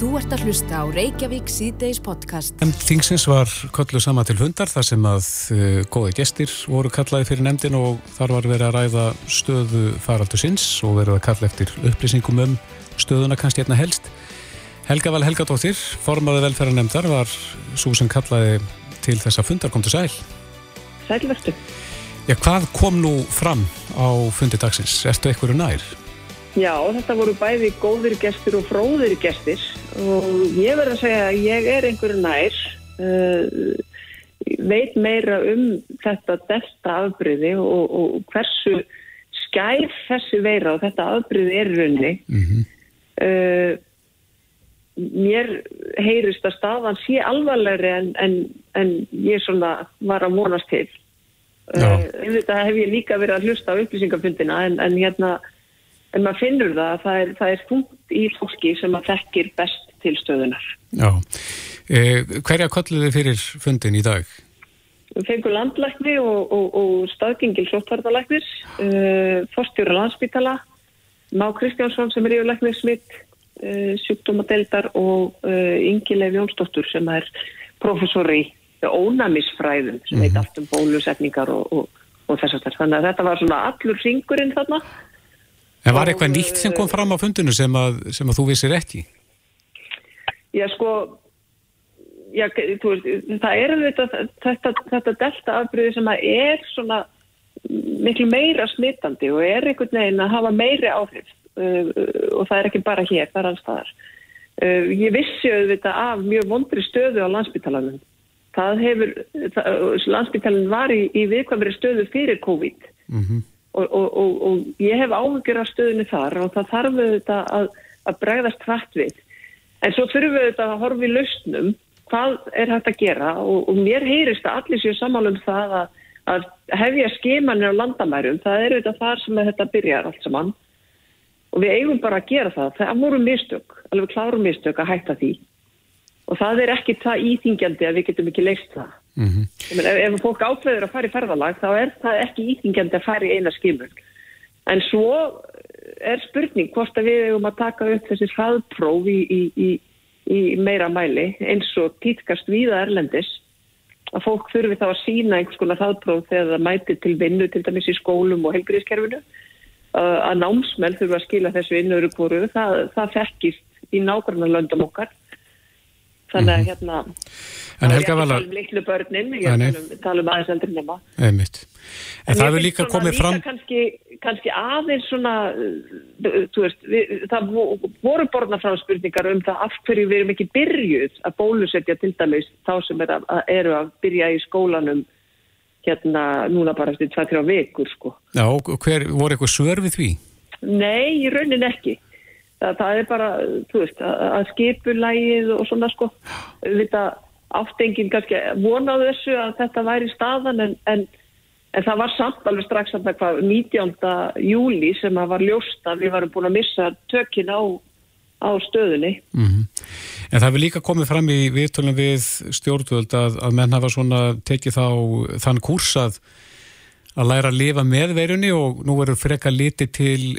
Þú ert að hlusta á Reykjavík síðdeis podcast. Þingsins var kolluð sama til hundar þar sem að uh, góði gestir voru kallaði fyrir nefndin og þar var verið að ræða stöðu faraldur sinns og verið að kalla eftir upplýsingum um stöðuna kannski hérna helst. Helga Val Helgadóttir, formaði velferðarnemndar, var svo sem kallaði til þessa fundar, kom til sæl. Sælverstu. Já, hvað kom nú fram á fundi dagsins? Ertu eitthvað nær? Já, þetta voru bæði góðir gestir og fróðir gestir og ég verður að segja að ég er einhverju nær, uh, veit meira um þetta delta afbryði og, og hversu skæð þessi veira og þetta afbryði er raunni. Mm -hmm. uh, mér heyrist að stafan sé alvarlegri en, en, en ég var að vonast til. Uh, þetta hef ég líka verið að hlusta á upplýsingafundina en, en hérna en maður finnur það að það er, það er punkt í fólki sem að þekkir best til stöðunar. Já. Eh, hverja kolluði fyrir fundin í dag? Við fengum landlækni og, og, og staðgengil sóttvartalæknis, eh, fórstjóra landsbytala, Má Kristjánsson sem er yfirlæknir smitt, eh, sjúkdómadeildar og eh, Ingi Leif Jónsdóttur sem er professor í ónæmisfræðum sem mm -hmm. veit allt um bólusetningar og, og þess að þess. Þannig að þetta var svona allur ringurinn þarna. En var eitthvað nýtt sem kom fram á fundinu sem að, sem að þú vissir ekki? Já, sko, já, veist, það er þetta, þetta, þetta delta afbríði sem að er svona miklu meira smittandi og er einhvern veginn að hafa meiri áhrif uh, og það er ekki bara hér, það er alls staðar. Uh, ég vissi auðvitað af mjög vondri stöðu á landsbytalanum. Það hefur, landsbytalan var í, í viðkvæmri stöðu fyrir COVID. Mhm. Mm og, og, og, og ég hef áhugjur af stöðunni þar og það þarf auðvitað að, að bregðast hrætt við. En svo þurfum við auðvitað að horfa í lausnum hvað er hægt að gera og mér heyrist að allir séu samálum það að, að hefja skemanir á landamærum, það er auðvitað þar sem þetta byrjar allt saman og við eigum bara að gera það. Það voru mistök, alveg klárum mistök að hætta því og það er ekki það íþingjandi að við getum ekki leist það. Mm -hmm. ef, ef fólk ákveður að fara í ferðalag þá er það ekki íþingjandi að fara í eina skimur. En svo er spurning hvort að við eigum að taka upp þessi hraðpróf í, í, í, í meira mæli eins og týtkast viða erlendis að fólk þurfi þá að sína einhvers konar hraðpróf þegar það mæti til vinnu til dæmis í skólum og helgriðskerfinu að námsmenn þurfa að skila þessu innöru kóru, það, það fekkist í nákvæmlega löndum okkar þannig að mhm. hérna en Helga Vala um litlu börnin, ég tala um aðeins eldri nema en, en það hefur líka komið fram kannski, kannski aðeins svona veist, við, það voru borna frá spurningar um það af hverju við erum ekki byrjuð að bólusetja til dæmis þá sem er að, eru að byrja í skólanum hérna núna bara eftir 2-3 vekur sko. Já, hver, voru eitthvað svör við því? Nei, í raunin ekki það, það er bara, þú veist, að skipulægið og svona sko þetta áttengin kannski vonaðu þessu að þetta væri staðan en, en, en það var samt alveg strax að það var 19. júli sem að var ljóst að við varum búin að missa tökkin á, á stöðunni mm -hmm. En það hefur líka komið fram í viðtölum við stjórnvöld að, að menn hafa svona tekið þá þann kurs að að læra að lifa með veirunni og nú verður freka liti til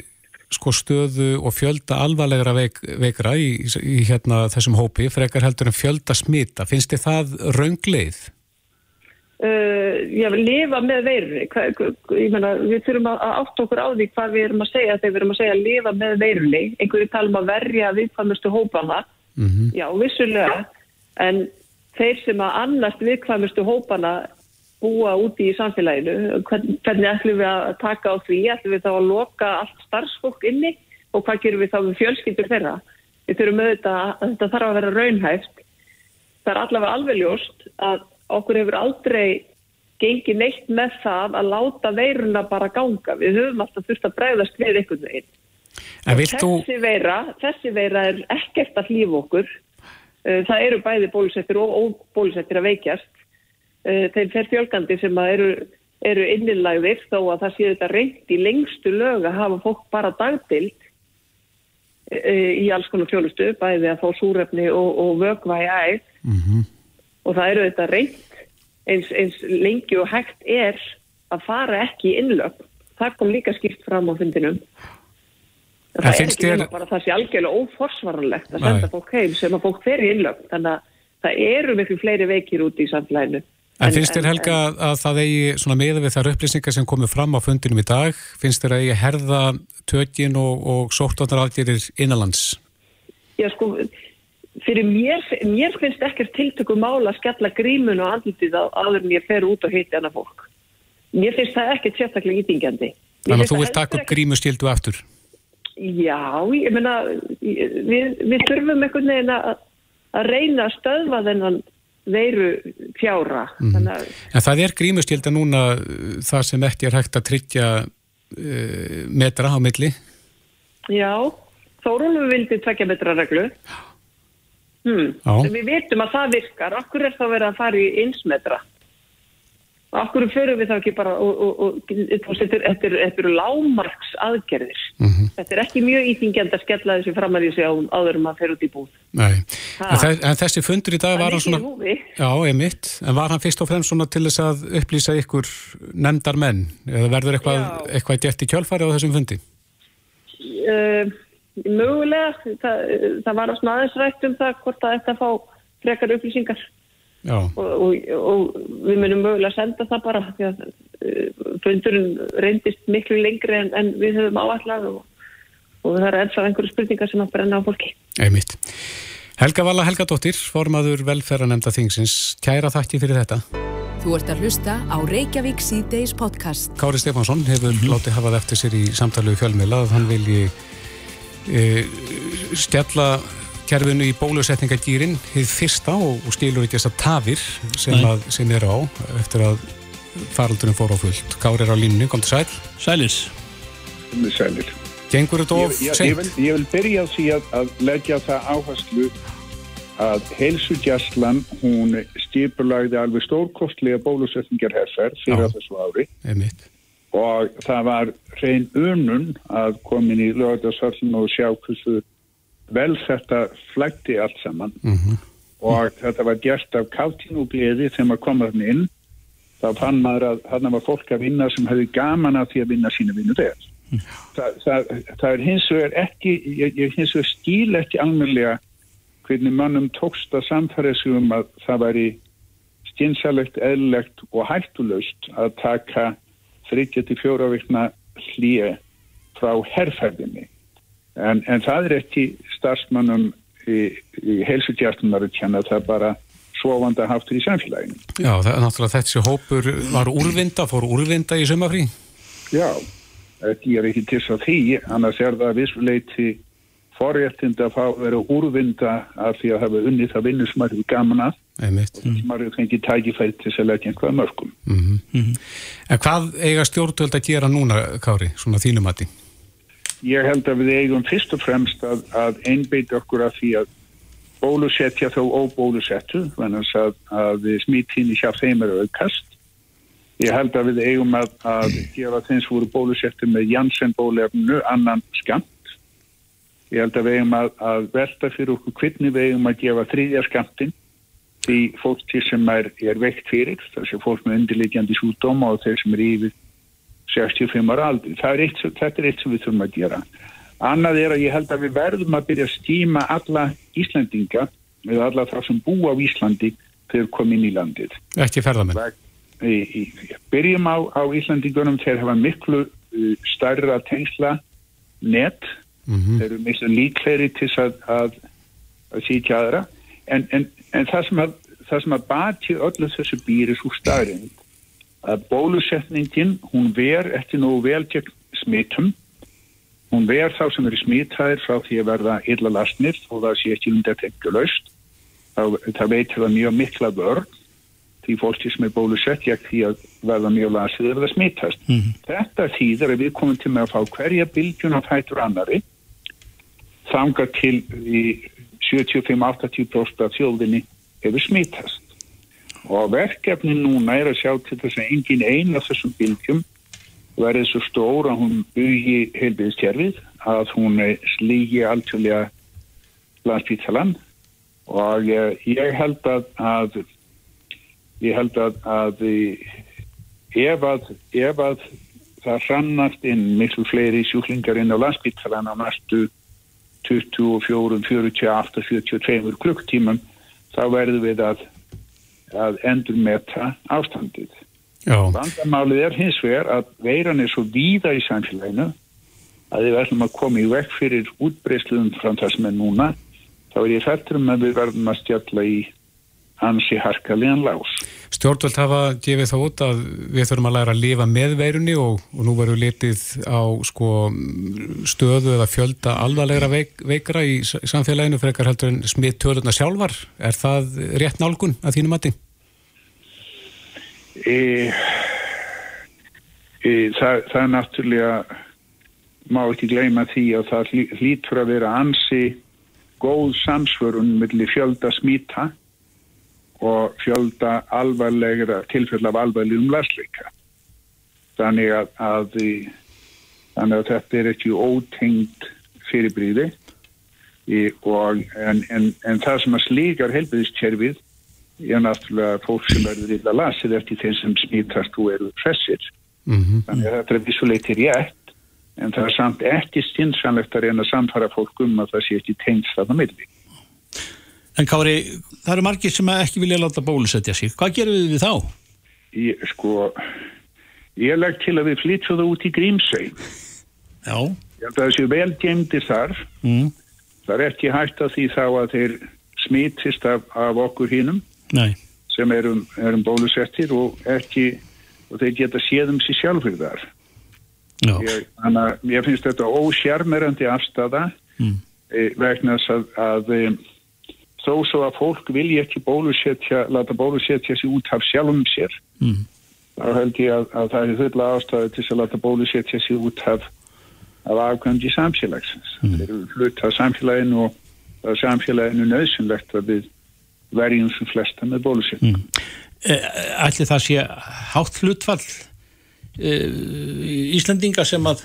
sko stöðu og fjölda alvarlegra veik, veikra í, í hérna þessum hópi, frekar heldur en fjölda smita. Finnst þið það raungleið? Uh, já, lifa með veirunni. Ég menna, við þurfum að átt okkur á því hvað við erum að segja þegar við erum að segja að lifa með veirunni. Einhverju talum að verja viðkvæmustu hópana. Mm -hmm. Já, vissulega. En þeir sem að annast viðkvæmustu hópana búa úti í samfélaginu, hvernig ætlum við að taka á því, ætlum við þá að loka allt starfsfólk inni og hvað gerum við þá með fjölskyldur þeirra. Við þurfum auðvitað að þetta þarf að vera raunhæft. Það er allavega alveg ljóst að okkur hefur aldrei gengið neitt með það að láta veiruna bara ganga. Við höfum alltaf þurft að bregðast við einhvern veginn. Þessi, veira, þessi veira er ekkert að hlýfa okkur. Það eru bæði bólusettir og óbólusettir að veikjast Eh, þeim fer fjölgandi sem eru, eru innilagðir þó að það sé þetta reynd í lengstu lög að hafa fólk bara dagdild eh, í alls konar fjólustu, bæði að fá súrefni og, og vögva í æð mm -hmm. og það eru þetta reynd eins, eins lengi og hægt er að fara ekki í innlög. Það kom líka skipt fram á fundinum. það er ekki nema bara það sé algjörlega óforsvaranlegt að senda fólk heim sem að fólk fer í innlögn þannig að það eru miklu fleiri veikir út í samfélaginu En, en finnst þér Helga en, að það eigi meða við þar upplýsingar sem komið fram á fundinum í dag, finnst þér að eigi herða tökin og, og sóttvarnaralgjerir innanlands? Já sko, fyrir mér, mér finnst ekkert tiltöku mála að skella grímun og andlitið á aður en ég fer út og heiti annað fólk. Mér finnst það ekkert sérstaklega ítingjandi. Þannig að þú vilt taka upp grímustildu aftur? Já, ég menna, við, við þurfum einhvern veginn að, að reyna að stöðva þennan veiru fjára. Mm. Að... En það er grímustilda núna það sem ekki er hægt að tryggja uh, metra á milli? Já, Þórólum vildi tvekja metra reglu. Hmm. Við veitum að það virkar. Akkur er það verið að fara í einsmetra? Akkur fyrir við þá ekki bara og, þetta eru lámarks aðgerðir. Mm -hmm. Þetta er ekki mjög íþingjand að skella þessi fram að því að áður um að fyrir út í búð. Nei, en, en þessi fundur í dag var hann svona... Já, einmitt. En var hann fyrst og fremst svona til þess að upplýsa ykkur nefndar menn? Eða verður eitthvað, eitthvað gett í kjálfari á þessum fundi? Uh, mögulega. Það, það var svona aðeins rætt um það hvort að þetta fá frekar upplýsingar. Og, og, og við munum mögulega senda það bara því að uh, fundurinn reyndist miklu lengri en, en við höfum áallag og, og það er ennþá einhverju spurningar sem að brenna á fólki. Einmitt. Helga Vala Helgadóttir formaður velferðanemnda þingsins. Kæra þakki fyrir þetta. Þú ert að hlusta á Reykjavík C-Days podcast. Kári Stefánsson hefur mm látið hafað eftir sér í samtalið fjölmila að hann vilji e, stjalla kerfinu í bólusetningagýrin hið fyrsta og, og skilur ekki þess að tafir sem, að, sem er á eftir að faraldurinn fór á fullt. Kári er á línu, kom til sæl. Sælis. Sælir. Gengur þetta of sent? Ég, ég, ég vil byrja á því að, að leggja það áherslu að heilsugjastlan hún stýpulagði alveg stórkostlega bólusetningarherfer fyrir Já. þessu ári. Einmitt. Og það var hrein unun að komin í lögadagsallin og sjá hversu vel þetta flætti allt saman mm -hmm. og þetta var gert af káttínu gleði þegar maður kom að inn þá fann maður að þarna var fólk að vinna sem hefði gaman að því að vinna sína vinnu þegar mm. Þa, það, það er hins vegar ekki ég, ég hins vegar skil ekki almenlega hvernig mannum tókst að samfæra sig um að það væri stjinsalegt, eðlegt og hættulöst að taka 34 vikna hlýja frá herrferðinni en, en það er ekki starfsmannum í, í helsutjartunar að það bara svovanda haftur í samfélaginu. Já, það er náttúrulega þessi hópur var úrvinda, fór úrvinda í sumafrí? Já, ég er ekki til þess að því, annars er það vissuleiti forréttind að fá að vera úrvinda af því að hafa unnið það vinnu sem er gaman að Einmitt. og sem er fengið tækifætt til að leggja einhverja mörgum. Mm -hmm. En hvað eiga stjórnvöld að gera núna, Kári, svona þínum aðti? Ég held að við eigum fyrst og fremst að, að einbeita okkur af því að bólusetja þó óbólusettu þannig að, að smittíni hjá þeim eru aukast. Ég held að við eigum að, að gefa þeim sem voru bólusettu með Janssen bólefnu annan skamt. Ég held að við eigum að velta fyrir okkur hvernig við eigum að gefa þrýðja skamtin því fólki sem er, er veikt fyrir, þessi fólk með undirleikjandi súdóma og þeir sem er yfir 65 ára aldri. Er eitt, þetta er eitt sem við þurfum að gera. Annað er að ég held að við verðum að byrja að stíma alla Íslandinga eða alla það sem bú á Íslandi þegar komið inn í landið. Ekki ferðamenn? Byrjum á, á Íslandingunum þegar hafa miklu uh, starra tengsla net. Mm -hmm. Þeir eru miklu líkleri til að, að, að sýtja aðra. En, en, en það sem að, að bati öllu þessu býri svo starrið að bólusetningin hún ver eftir nú vel gegn smittum hún ver þá sem eru smittæðir frá því að verða illa lastnir og það sé ekki undir tekjulöst það veitir það mjög mikla vörn því fólki sem er bólusett gegn því að verða mjög lasið eða smittast. Mm -hmm. Þetta þýðir að við komum til með að fá hverja bylgjun af hættur annari þanga til í 75-80% af þjóðinni hefur smittast og verkefni núna er að sjá til þess að engin eina af þessum bylgjum verði svo stóra hún bugi heilbíðstjærfið að hún slígi alltjóðlega landsbítalan og ég, held að, að ég held að, að ef að ef að það hrannast inn miklu fleiri sjúklingar inn á landsbyttalan á næstu 24, 48, 42 klukktímum þá verðum við að, að endur metta ástandið. Já, Vandamálið er hins vegar að veiran er svo víða í samfélaginu að við verðum að koma í vekk fyrir útbreysluðum frá það sem er núna þá er ég fættur um að við verðum að stjalla í ansi harkaliðan lás. Stjórnvöld hafa gefið það út að við þurfum að læra að lifa með veirunni og, og nú verður litið á sko, stöðu eða fjölda alvarlegra veik, veikra í samfélaginu frekar heldur en smitt tölurna sjálfar. Er það rétt nálgun að þínu mati? E, e, það, það er náttúrulega má ekki gleyma því að það hlý- hlýtur að vera ansi góð samsvörun millir fjölda smita og fjölda alvarlegra tilfell af alvarlegum lasleika. Þannig að, að, þannig að þetta er ekki ótengt fyrirbríði en, en, en það sem að slíkar helbiðiskerfið er náttúrulega fólk sem verður illa lasið eftir þeim sem smítast og eru hressir. Mm Þannig að þetta er vissuleiti rétt en það er samt ekki stinsanlegt að reyna að samfara fólk um að það sé ekki tengst þarna milli. En Kári, það eru margir sem ekki vilja láta bólusetja sig. Hvað gerum við við þá? Ég, sko, ég legg til að við flytjum það út í Grímsey. Já. Ég held að það séu vel gemdi þar. Mm. Það er ekki hægt að því þá að þeir smítist af, af okkur hinnum Nei. sem erum, erum bólusettir og ekki og þeir geta séð um sér sjálfur þar. Já. Ég, að ég finnst þetta ósjarmerandi afstafa Mm. e, vegna þess að, að e, þó svo að fólk vilji ekki bólusetja, láta bólusetja sér út af sjálfum sér Mm. þá held ég að, að það er fulla ástæði til að láta bólusetja sér út af, af afgöndi samfélagsins. Mm. Þeir eru hlut af samfélaginu og er samfélaginu nöðsynlegt að við verjum sem flesta með bólusetja. Mm. Ætli það sé hátt hlutfall e, Íslendinga sem að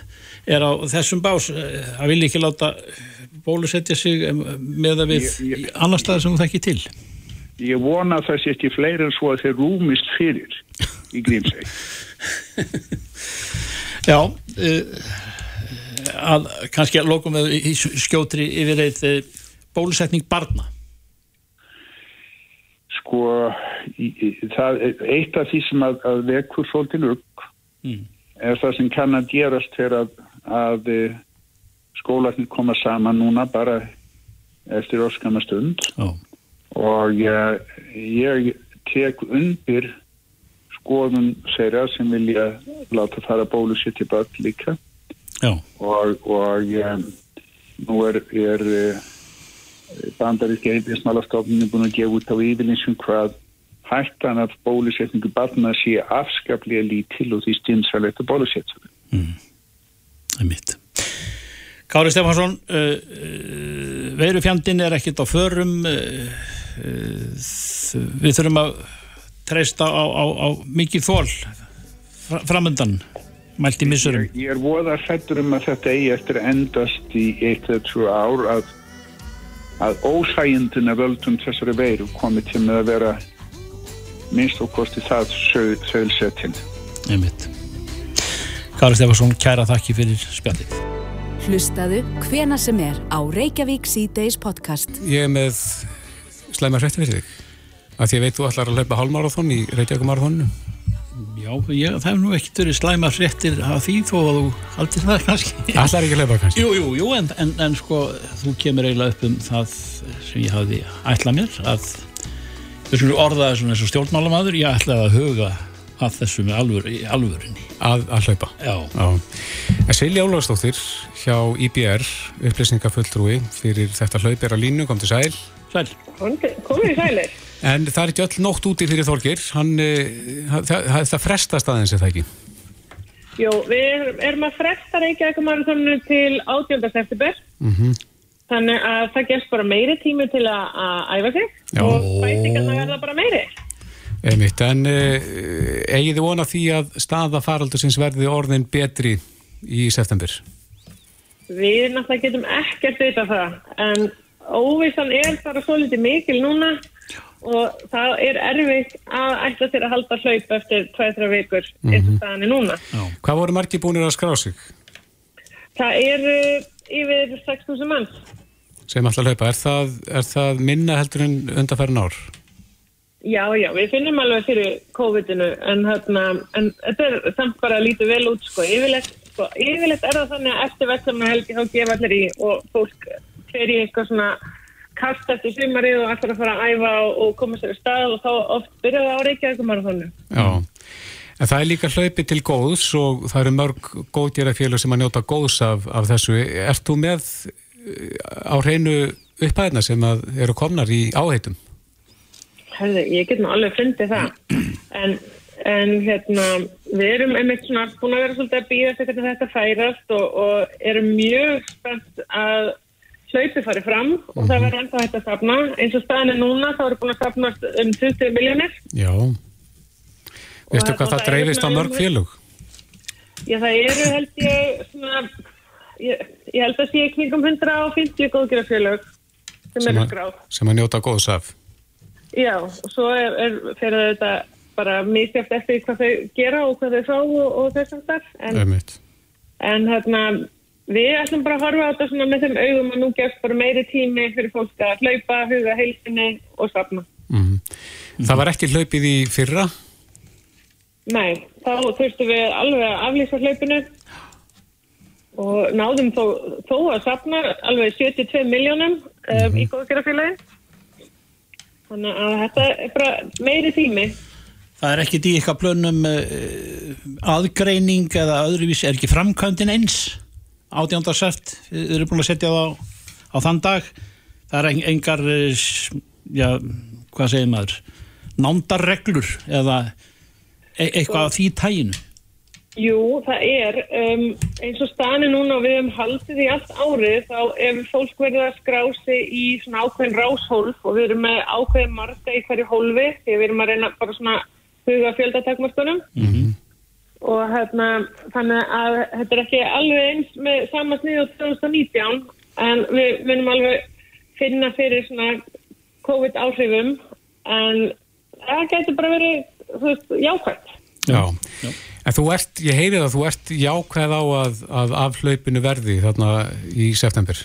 er á þessum bás e, að vilja ekki láta bólusetja sig með að við Ég- ég- annar staðar sem þú þekki til. Ég vona að það sé ekki fleiri en svo að þeir rúmist fyrir í Grímsey. Já, uh, að kannski að lokum við í skjótri yfir eitt uh, bólusetning barna. Sko, það eitt af því sem að, að vekur svolítið upp Mm. er það sem kann að gerast þegar að, að eh, skólarnir koma saman núna bara eftir orskama stund Já. og ég, ég tek undir skoðun þeirra sem vilja láta fara bólusitt í börn líka Já. og, og um, nú er, er uh, bandaríski heilbjörnsmálastofnun búin að gefa út á yfirlinsum hvað hættan af bólusetningu barna sé afskaplega lítil og því stynsalegt að bólusetja. Einmitt. Kári Stefansson, uh, uh, veirufjandin er ekkit á förum, uh, við þurfum að treysta á, á, á mikið þól fra, framöndan, mælt í missurum. Ég, er voða hrættur um að þetta eigi eftir að endast í eitt eða tvo ár að, að ósæjendina völdum þessari veiru komið til með að vera minnst og kosti það sögulsettin. Einmitt. Kári Stefansson, kæra þakki fyrir spjallið. Hlustaðu hvena sem er á Reykjavík C-Days podcast. Ég er með slæma hrætti fyrir þig. Að því að veit þú ætlar að hlaupa hálmarathon í Reykjavík-marathoninu. Já, ég, það hefur nú ekkert verið slæma fréttir af því þó að þú haldir það kannski. Ætlar ekki að hlaupa kannski? Jú, jú, jú, en, en, en sko, þú kemur eiginlega upp um það sem ég hafði ætlað mér að við skulum orða þessum eins og stjórnmálamadur, ég ætlaði að huga að þessu með alvör, í alvörinni. Að, að hlaupa. Já, Já. En Silja Ólafsdóttir hjá IBR, upplýsningafulltrúi fyrir þetta hlaupir á línu, kom til sæl. sæl. Komið í sælir. En það er ekki öll nótt úti fyrir Þorgir. Hann, eh, það, það, það frestast aðeins, er það ekki? Jú, við erum- að fresta Reykjavík marathonu til 18. september. Mm Þannig að það gerst bara meiri tími til að að æfa sig Já. og bætingarna verða bara meiri. Einmitt, en uh, eigið þið vona því að staða faraldursins verði orðin betri í september? Við náttúrulega getum ekkert vita það, en óvissan er bara svo litið mikil núna og það er erfitt að ætla sér að halda hlaup eftir 2-3 vikur eins og staðan er núna. Hvað voru margir búinir að skrá sig Það er uh, yfir 6.000 mann. sem alltaf hlaupa? Er það, er það minna heldur en undarfærin ár? Já, já, við finnum alveg fyrir COVID-inu en, hérna, en þetta er samt bara lítið vel út sko. Yfirleitt, sko, yfirleitt er það þannig að eftir verðsamna helgi þá gefa allir í og fólk fer í eitthvað svona kast eftir sumarið og ætlar að fara að æfa og, og koma sér í stað og þá oft byrjaði á Reykjavík marathonu. Já, en það er líka hlaupi til góðs og það eru mörg góðgerafélug sem að njóta góðs af, af þessu. Ert þú með eh, á hreinu upphæðina sem að eru komnar í áheitum? Herði, ég get nú alveg fundið það en, en hérna við erum einmitt svona búin að vera svolítið að býða hvernig þetta færast og, og erum mjög spennt að hlaupi fari fram og það verður ennþá hægt að stafna eins og staðin er núna þá eru búin að stafnast um 20 miljónir Já. Veistu hvað það dreifist á mörg félug? Já það eru held ég svona ég, ég held að sé kringum 150 góðgerafélög sem Sem eru skráð Sem að njóta góðs af. Já, og svo er, er fyrir þetta bara misjæft eftir hvað þau gera og hvað þau fá og, og þess að þar en, en hérna við ætlum bara að horfa á þetta með þeim augum að nú gefst bara meiri tími fyrir fólk að hlaupa, huga heilsinni og safna. Mm. Það var ekki hlaupið í fyrra? Nei, þá þurftum við alveg að aflýsa hlaupinu og náðum þó, þó að safna alveg 72 miljónum um, í góðgerafélagi. Þannig að þetta er bara meiri tími. Það er ekkit í eitthvað plönum uh, aðgreining eða öðruvís, er ekki framkvæmdin eins? Átjándarseft, þið eru búin að setja það á, á þann dag. Það er en- engar eh, já, hvað segir maður? Nándarreglur eða e eitthvað af því tæginu Jú, það er um, eins og stani núna og við höfum haldið í allt árið þá ef fólk verður að skrá sig í svona ákveðin ráshólf og við erum með ákveðin marga í hverju hólfi því við erum að reyna bara svona huga fjöldatakmarkunum Mhm. og hérna þannig að þetta er ekki alveg eins með sama snið og 2019 en við munum alveg finna fyrir svona COVID áhrifum en það getur bara verið þú veist, jákvæmt. Já. En þú ert, ég heyri það, þú ert jákvæð á að, að af hlaupinu verði þarna í september.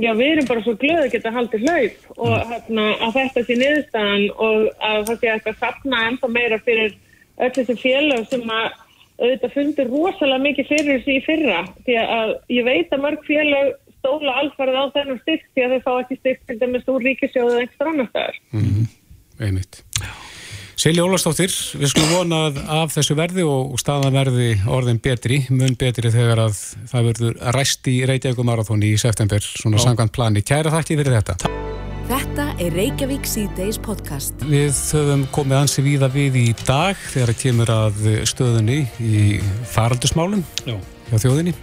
Já, við erum bara svo glöð að geta haldið hlaup og hérna, að þetta sé niðurstaðan og að það sé eitthvað sapna ennþá meira fyrir öll þessi félag sem að auðvitað fundir rosalega mikið fyrir þessi í fyrra því að ég veit að mörg félag stóla alfarið á þennan styrk því að þau fá ekki styrk til dæmis úr ríkisjóðu eða ekstra annar staðar. Mm. Einmitt. Silja Ólastóttir, við skulum vona að af þessu verði og staðan verði orðin betri, mun betri þegar að það verður ræst í Reykjavík marathón í september, svona Já. sangant plani. Kæra þakki fyrir þetta. Þetta er Reykjavík C-Days podcast. Við höfum komið ansi víða við í dag þegar það kemur að stöðunni í faraldusmálum Já. hjá þjóðinni.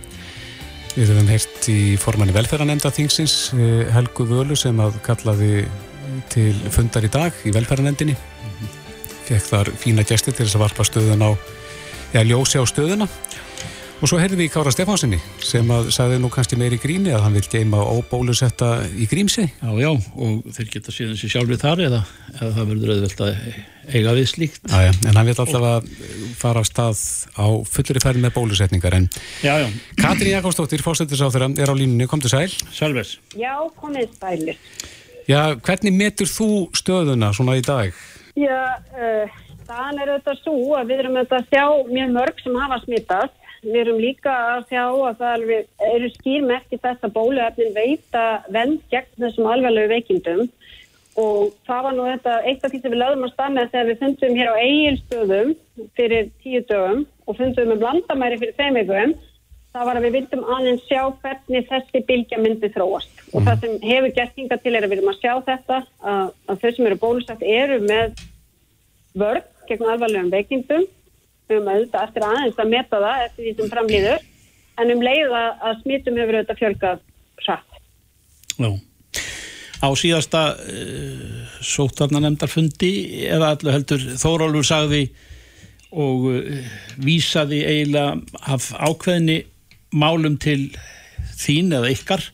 Við höfum heyrt í formanni velferðanemnda þingsins eh, Helgu Völu sem að kallaði til fundar í dag í velferðanemndinni. Fekk þar fína gesti til þess að varpa stöðun á, eða ljósi á stöðuna. Og svo heyrðum við í Kára Stefánsinni sem að sagði nú kannski meiri gríni að hann vil geima óbólusetta í grímsi. Já, já, og þeir geta síðan sér sjálfur þar eða, eða það verður auðvelt að eiga við slíkt. Aja, en hann vil alltaf að fara af stað á fullri ferð með bólusetningar. En Já, já, Katrín Jakobsdóttir, fórsættisáþurra, er á línunni, kom til sæl. Selvers. Já, komið spælir. Já, hvernig metur þú stöðuna svona í dag? Já, uh, staðan er auðvitað svo að við erum að sjá mjög mörg sem hafa smittast. Við erum líka að sjá að það eru skýrmerki þess að bóluefnin veita vend gegn þessum alvarlegu veikindum og það var nú þetta eitt af því sem við lögum að stað með þegar við fundum hér á eigilstöðum fyrir tíu dögum og fundum með blandamæri fyrir þeim vikum það var að við vildum aðeins sjá hvernig þessi bylgja myndi þróast og það sem hefur gert hinga til er að við erum að sjá þetta að, að þau sem eru bólusett eru með vörð gegn alvarlegum veikindum við höfum auðvitað eftir aðeins að meta það eftir því sem framlýður en um leið að, að smittum hefur auðvitað fjölgað hratt. Já. Á síðasta uh, sóttarnanemndarfundi eða allu heldur Þórólfur sagði og uh, vísaði eiginlega af ákveðni málum til þín eða ykkar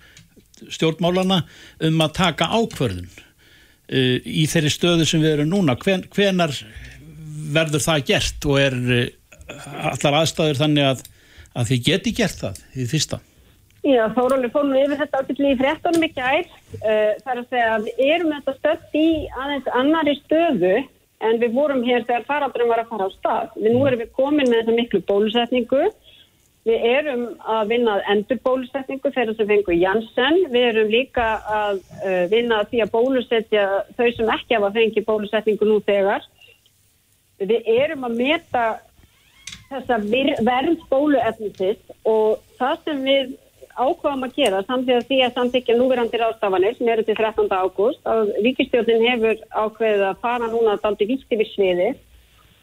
stjórnmálana um að taka ákvörðun uh, í þeirri stöðu sem við erum núna Hven, hvenar verður það gert og er uh, allar aðstæður þannig að, að þið geti gert það í fyrsta Já, Þóróli fórum við yfir þetta ábyrgli í fréttunum ekki ær. Uh, það er að segja að við erum þetta stödd í aðeins annari stöðu en við vorum hér þegar faraldurinn var að fara á stað. Við nú erum við komin með þessa miklu bólusetningu. Við erum að vinna að endur bólusetningu þeirra sem fengur Janssen. Við erum líka að uh, vinna að því að bólusetja þau sem ekki hafa fengið bólusetningu nú þegar. Við erum að meta þessa verð bóluefnisist og það sem við ákvaðum að gera samtíða því að samtíkja núverandi ráðstafanir sem eru til 13. ágúst að ríkistjóðin hefur ákveðið að fara núna að daldi vitt yfir sviði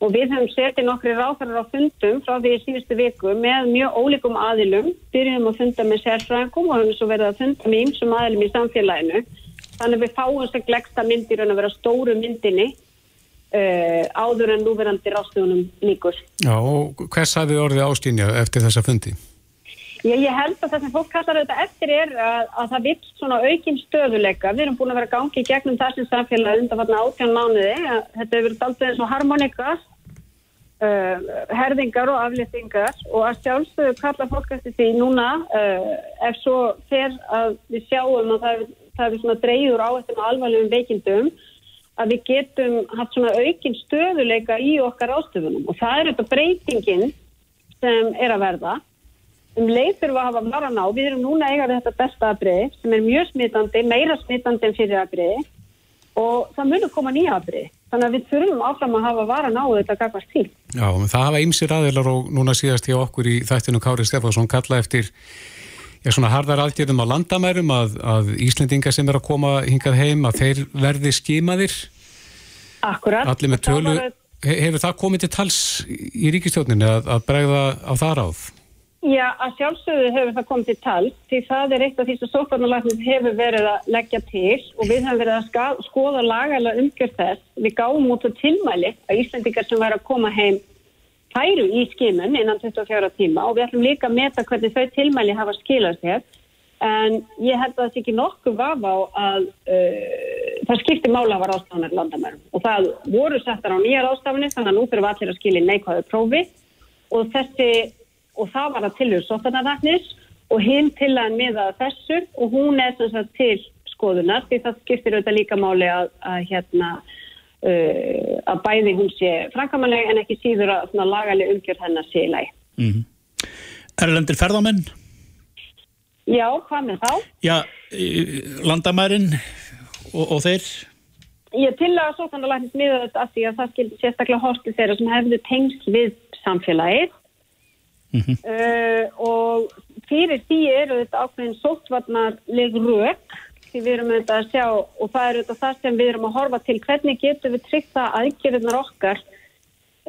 og við höfum setið nokkri ráðfærar á fundum frá því í síðustu viku með mjög ólíkum aðilum, byrjum að funda með sérfræðingum og höfum svo verið að funda með ýmsum aðilum í samfélaginu þannig að við fáum þess að glegsta myndir að vera stóru myndinni uh, áður en núverandi ráðstöfunum líkur. Já og hvers hafið orðið ástýnja eftir þessa fundi? Ég, ég held að það sem fólk kallar þetta eftir er að, að það vill svona aukinn stöðuleika. Við erum búin að vera gangi gegnum þessum samfélagi undan fatna átján mánuði. Þetta hefur verið aldrei eins og harmonika, uh, herðingar og aflýtingar og að sjálfsögðu kalla fólk eftir því núna uh, ef svo fer að við sjáum að það, það er svona dreyður á eftir alvarlegum veikindum að við getum haft svona aukinn stöðuleika í okkar ástöfunum og það er þetta breytingin sem er að verða um leið þurfum að hafa varan á. Við erum núna eiga við þetta besta aðbrið sem er mjög smitandi, meira smitandi en fyrir aðbrið og það munur koma nýja aðbrið. Þannig að við þurfum áfram að hafa varan á þetta gafast til. Já, það hafa ymsir aðeilar og núna síðast hjá okkur í þættinu Kári Stefánsson kalla eftir já, svona harðar aðgjörðum á landamærum að, að Íslendinga sem er að koma hingað heim að þeir verði skimaðir. Akkurat. Allir með tölu. Hefur það komið til tals í ríkistjóninni að, að bregða á það ráð? Já, að sjálfsögðu hefur það komið til tal því það er eitt af því sem sófarnalagnum hefur verið að leggja til og við hefum verið að skoða lagalega umgjörð þess. Við gáum út á tilmæli að Íslandikar sem væri að koma heim færu í skimun innan 24 tíma og við ætlum líka að meta hvernig þau tilmæli hafa skilast hér en ég held að það sé ekki nokkuð vafa á að uh, það skiptir mála að vara ástafanir landamærum. Og það voru settar á nýjar ástafanir þannig að nú fyrir og það var að tilhjóða sótarnarnaknis og hinn til að miða þessu og hún er sem sagt til skoðunar því það skiptir auðvitað líka máli að, að hérna uh, að bæði hún sé frankamanlega en ekki síður að lagalega umgjörð hennar sé í læg. Mm -hmm. Erlendir ferðamenn? Já, hvað með þá? Já, landamærin og, og þeir? Ég til að sótarnarnaknis miða þetta að því að það skildi sérstaklega hortið þeirra sem hefðu tengst við samfélagið Mm -hmm. uh, og fyrir því eru þetta ákveðin sóttvarnarleg rauk því við erum auðvitað að sjá og það eru auðvitað það sem við erum að horfa til hvernig getum við tryggt það aðgerðunar okkar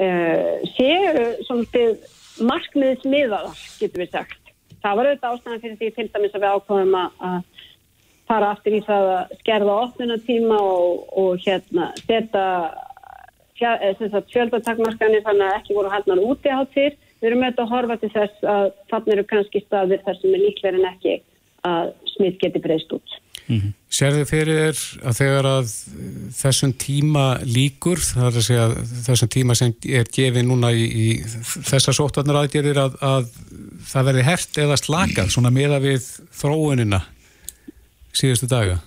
uh, séu svona markmiðismiðaðar getum við sagt. Það var auðvitað ástæðan fyrir því til dæmis að við ákveðum að fara aftur í það að skerða opnunatíma og, og hérna setja fjöldatakmarkanir þannig að ekki voru haldnar úti á til við erum auðvitað að horfa til þess að þannig eru kannski staðir þar sem er líklega en ekki að smitt geti breyst út. Mm -hmm. Serðu fyrir þér að þegar að þessum tíma líkur, það er að segja þessum tíma sem er gefið núna í, í þessar sóttarnar aðgerðir að, að það verði hert eða slakað svona meða við þróunina síðustu daga?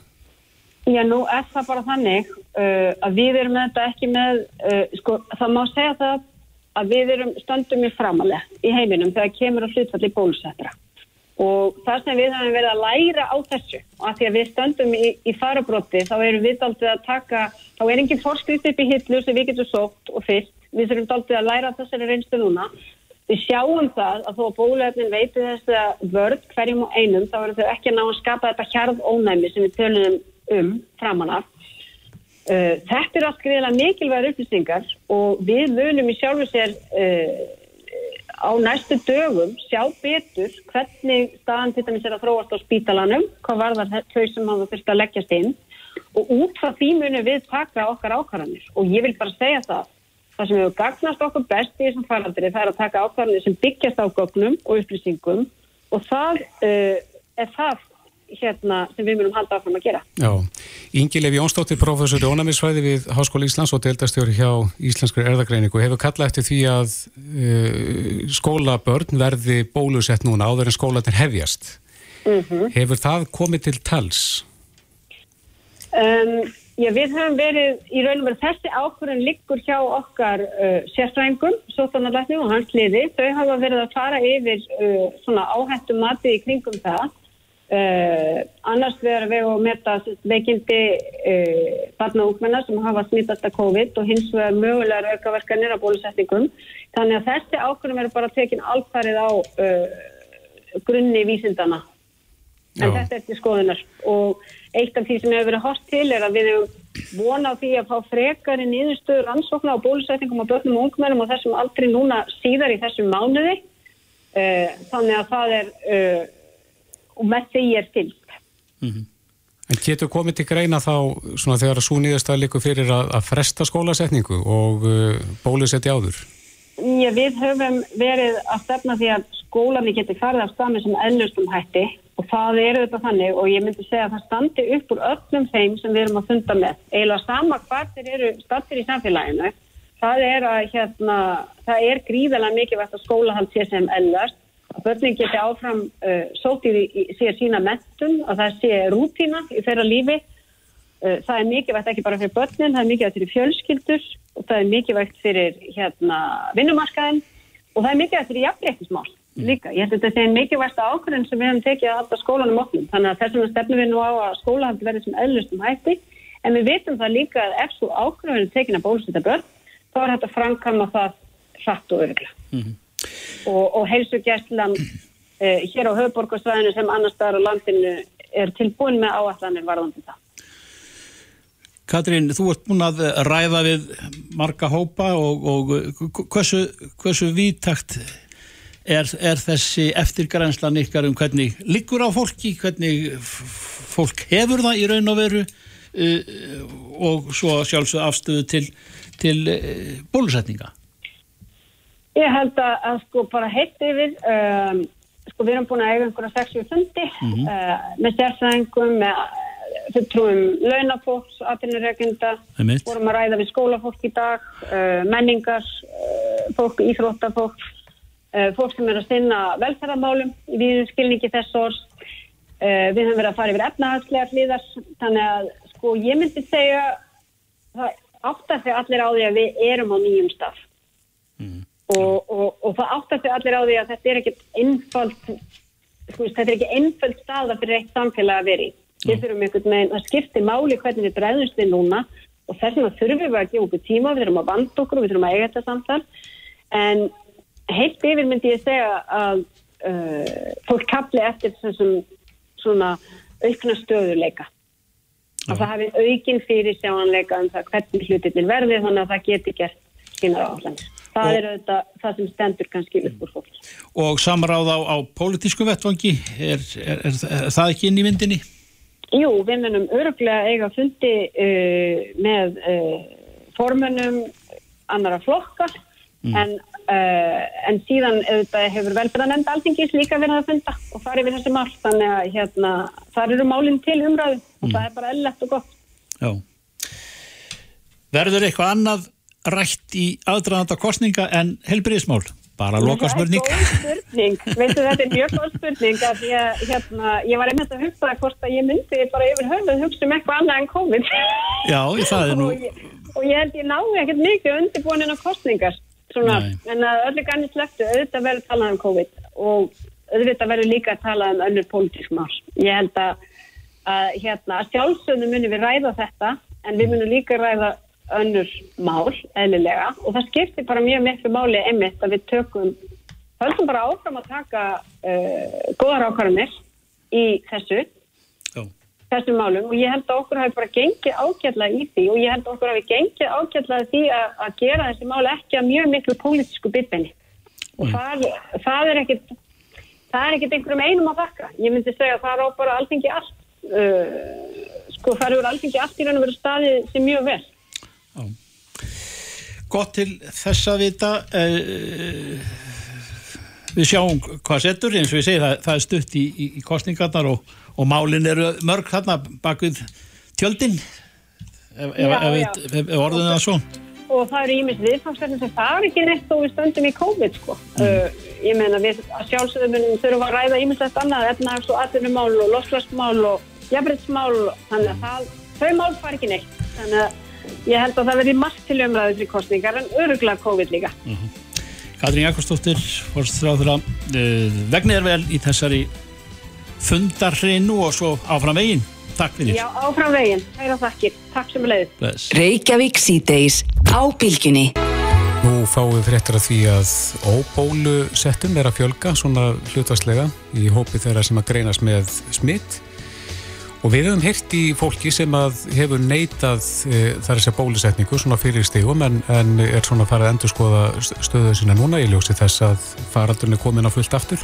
Já, nú er það bara þannig uh, að við erum með þetta ekki með, uh, sko, það má segja það að við erum stöndum í framalega í heiminum þegar kemur að hlutfalli bólusettra. Og það sem við hefum verið að læra á þessu og að því að við stöndum í, í farabróti þá erum við daldið að taka þá er enginn forskrift upp í hillu sem við getum sótt og fyrst, við þurfum daldið að læra þessari reynstu núna. Við sjáum það að þó að bóluefnin veitir þess að vörð hverjum og einum þá verður þau ekki að ná að skapa þetta hjarð ónæmi sem við tölum um framanaf Uh, þetta er allt greiðilega mikilvægur upplýsingar og við vunum í sjálfu sér uh, á næstu dögum sjá betur hvernig staðan til dæmis er að þróast á spítalanum, hvað var það þau sem hafa fyrst að leggjast inn. Og út frá því munum við taka okkar ákvarðanir. Og ég vil bara segja það það sem hefur gagnast okkur best í þessum faraldri það er að taka ákvarðanir sem byggjast á gögnum og upplýsingum. Og það uh, er það hérna, sem við munum halda áfram að gera. Já, Ingileif Jónsdóttir, professor í ónæmisfræði við Háskóli Íslands og deildastjóri hjá Íslenskri erðagreiningu, hefur kallað eftir því að uh, skólabörn verði bólusett núna áður en skólanir hefjast. Mm -hmm. Hefur það komið til tals? Um, já, við höfum verið, í raun og verið þessi ákvörðin liggur hjá okkar uh, sérfrængum, sótanarlætnum og hans liði. Þau hafa verið að fara yfir uh, svona áhættu matið í kringum það Uh, annars verður við að meta veikindi uh, barna og ungmennar sem hafa smittast að COVID og hins vegar mögulegar aukaverkanir á bólusetningum. Þannig að þessi ákveðum verður bara tekin alfarið á uh, grunni vísindana en Já. þetta er til skoðunar. Og eitt af því sem hefur verið hort til er að við hefum vonað því að fá frekar í nýðustöður ansóknar á bólusetningum á börnum og ungmennum og þessum aldrei núna síðar í þessum mánuði. Þannig að það er og með því er fylgt. Mm -hmm. En getur komið til greina þá svona þegar að svo nýðast að líka fyrir að, að fresta skólasetningu og uh, bólusetti áður? Já, við höfum verið að stefna því að skólani getur farið af stafni sem ennlustum hætti og það eru þetta þannig og ég myndi segja að það standi upp úr öllum þeim sem við erum að funda með. Eila sama hvað þeir eru stattir í samfélaginu, það er að hérna, það er gríðalega mikilvægt að skólahald sé sem ennlast að börnin geti áfram uh, sótið í, í sér sína mentun og það sé rútína í þeirra lífi uh, það er mikilvægt ekki bara fyrir börnin, það er mikilvægt fyrir fjölskyldur og það er mikilvægt fyrir hérna vinnumarkaðin og það er mikilvægt fyrir jafnleiknismál mm. líka. Ég held að þetta er mikilvægt ákvörðin sem við hefum tekið að halda skólanum okkur þannig að þess vegna stefnum við nú á að skóla hafði verið sem eðlustum hætti en við vitum það líka að ef svo ákvörðin er tekin að bólusita börn þá er þetta framkama það hratt og örugla. Mm -hmm og, og heilsugjæslan eh, hér á höfuborgarsvæðinu sem annar staðar á landinu er tilbúin með áallanir varðandi það. Katrín, þú ert búin að ræða við marga hópa og, og hversu, hversu vítakt er, er þessi eftirgrænslan ykkar um hvernig liggur á fólki, hvernig fólk hefur það í raun og veru uh, og svo sjálfsög afstöðu til, til uh, bólusetninga? Ég held að, að sko bara heitt yfir, um, sko við erum búin að eiga einhverja 60 fundi mm -hmm. uh, með sérfræðingum, með fulltrúum launafólks, atvinnureikenda, vorum að ræða við skólafólk í dag, uh, menningar, uh, fólk, íþróttafólk, uh, fólk sem er að sinna velferðarmálum í víðum skilningi þess orðs. Uh, við höfum verið að fara yfir efnahagslegar hlýðar, þannig að sko ég myndi segja, það átt að þau allir á því að við erum á nýjum stað. Mm. Og, og, og það áttast allir á því að þetta er ekkert einfalt þetta er ekki einfalt staða fyrir eitt samfélag að veri við þurfum einhvern veginn að skipti máli hvernig við bregðumst við núna og þess vegna þurfum við að gefa okkur tíma við þurfum að vanda okkur og við þurfum að eiga þetta samtal. En heilt yfir myndi ég segja að uh, fólk kapli eftir þessum svona aukna stöðuleika að það hafi aukin fyrir sjáanleika um það hvernig hlutinir verði þannig að það geti gert sína áhengis það og, er auðvitað það sem stendur kannski upp úr fólk. Og samráð á, á pólitísku vettvangi, er, er, er, er það ekki inn í myndinni? Jú, við munum öruglega eiga fundi uh, með uh, formönum annara flokka mm. en, uh, en síðan auðvitað hefur velbyrðan enda alþingis líka verið að funda og farið við þessi mál þannig að hérna, þar eru málinn til umræðu og mm. það er bara ellett og gott. Já. Verður eitthvað annað rætt í aðdraðanda kostninga en helbriðismál? Bara loka spurning. Það er góð spurning, veistu þetta er mjög góð spurning að ég, hérna, ég var einmitt að hugsa hvort að ég myndi bara yfir höfuð hugsa um eitthvað annað en COVID. Já, það er nú... og, ég, og ég held ég náðu ekkert mikið undirbúin en á kostningar, svona, en að öllu ganni slöftu, auðvitað verður talað um COVID og auðvitað verður líka að tala um önnur pólitísk mál. Ég held að, að hérna, sjálfsögnu munum við ræða þetta en við munum líka ræða önnur mál, eðlilega og það skiptir bara mjög miklu máli einmitt að við tökum, höldum bara áfram að taka uh, góðar ákvarðanir í þessu Já. þessu málum og ég held að okkur hafi bara gengið ágjörlega í því og ég held að okkur hafi gengið ágjörlega því að, að gera þessi mál ekki að mjög miklu pólitísku byggbenni og mm. það, það er ekkit það er ekkit einhverjum einum að þakka ég myndi segja að það er á bara alþengi allt uh, sko það eru alþengi allt í raun og veru staði sem mjög vel Já. Gott til þess að vita uh, við sjáum hvað setur eins og við segjum það, það er stutt í, í, í kostningarnar og, og málin eru mörg þarna bak við tjöldin ef, Já, ef, já. ef, ef orðinu það svo og það eru ímest viðfangsverðin sem fara ekki neitt og við stöndum í COVID sko. Uh, ég meina við munum þurfum að ræða ímest annað efnahags og atvinnumál og losflaskmál og jafnbryttsmál þannig að það, þau mál fara ekki neitt þannig að ég held að það verði margt til umræðu til kostningar en öruglega COVID líka. Katrín Jakobsdóttir fórstráður að uh, vegnir er vel í þessari fundarhrinu og svo áfram veginn. Takk fyrir. Já, áfram veginn, hæra þakkir, takk sem leið Bless. Reykjavík síðdeis á bylginni. Nú fáum við fréttir af því að óbólusettum er að fjölga svona hlutvarslega í hópi þeirra sem að greinast með smitt og við höfum heyrt í fólki sem að hefur neitað e, þar að segja bólusetningu svona fyrir stegum en, en er svona farið að endur skoða stöðu sína núna í ljósi þess að faraldurinn er komin á fullt aftur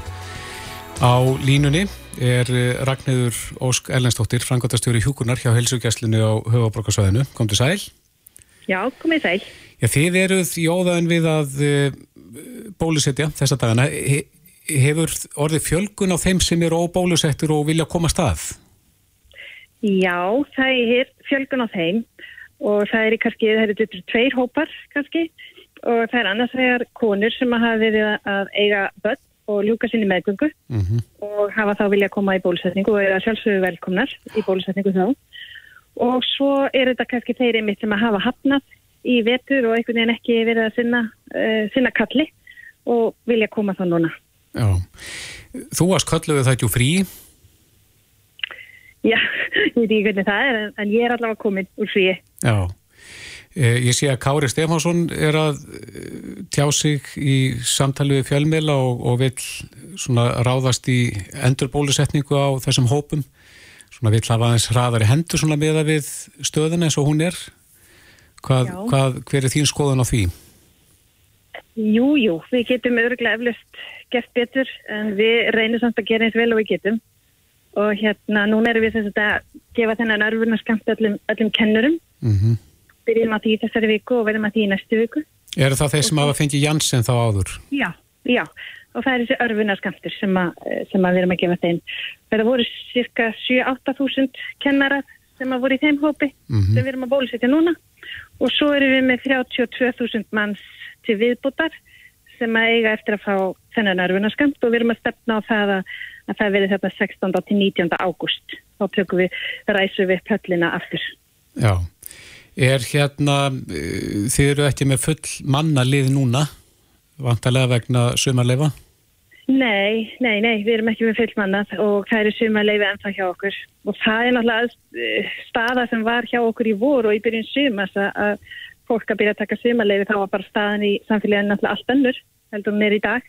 á línunni er eh, Ragnhildur Ósk Ellensdóttir frangotastjóri hjúkunar hjá helsugjæslinu á höfabrókarsvæðinu, kom til sæl Já, komið sæl. Já, þið eruð í óðaðin við að uh, bólusetja þessa dagana. He, hefur orðið fjölgun á þeim sem eru óbólusettur og vilja koma stað? Já, það er fjölgun á þeim og það er kannski, það eru tveir hópar kannski og það er annars vegar konur sem hafa verið að eiga börn og ljúka sinni meðgöngu Mm -hmm. og hafa þá vilja koma í bólusetningu og eru sjálfsögur velkomnar í bólusetningu þá. Og svo er þetta kannski þeir einmitt sem að hafa hafnað í vetur og einhvern veginn ekki verið að sinna, uh, sinna kalli og vilja koma þá núna. Já. Þú varst kölluðu það ekki frí. Já, ég veit ekki hvernig það er en, en ég er allavega komin úr fríi. Já. Eh, Ég sé að Kári Stefánsson er að eh, tjá sig í samtali við fjölmiðla og, og vil svona ráðast í endurbólusetningu á þessum hópum. Svona vil hafa aðeins hraðari hendur svona meða við stöðuna eins og hún er. Hvað, hvað, hver er þín skoðun á því? Jú, jú, við getum örgulega eflust gert betur en við reynum samt að gera eins vel og við getum og hérna núna erum við þess að gefa þennan örfurnarskamt öllum, öllum kennurum. Mm byrjum að því þessari viku og verðum að því í næstu viku. Er það þeir sem hafa fengið Janssen þá áður? Já, já. Og það er þessi örfunarskamptur sem, að, sem að við erum að gefa þeim. Það voru cirka 7-8 þúsund kennarar sem að voru í þeim hópi Mhm. sem við erum að bólusetja núna. Og svo erum við með 32 þúsund manns til viðbútar sem að eiga eftir að fá þennan örfunarskamt og við erum að stefna á það að, að það verði þetta 16. til 19. ágúst þá tökum við, ræsum við pöllina aftur Já. Er hérna, eh, þið eru ekki með full manna lið núna, vantarlega vegna sumarleifa? Nei, nei, nei, við erum ekki með fullmannað og það eru sumarleifi ennþá hjá okkur og það er náttúrulega eh, staða sem var hjá okkur í vor og í byrjun sumars að, fólk að byrja að taka sumarleifi þá var bara staðan í samfélaginu náttúrulega allt önnur heldur er í dag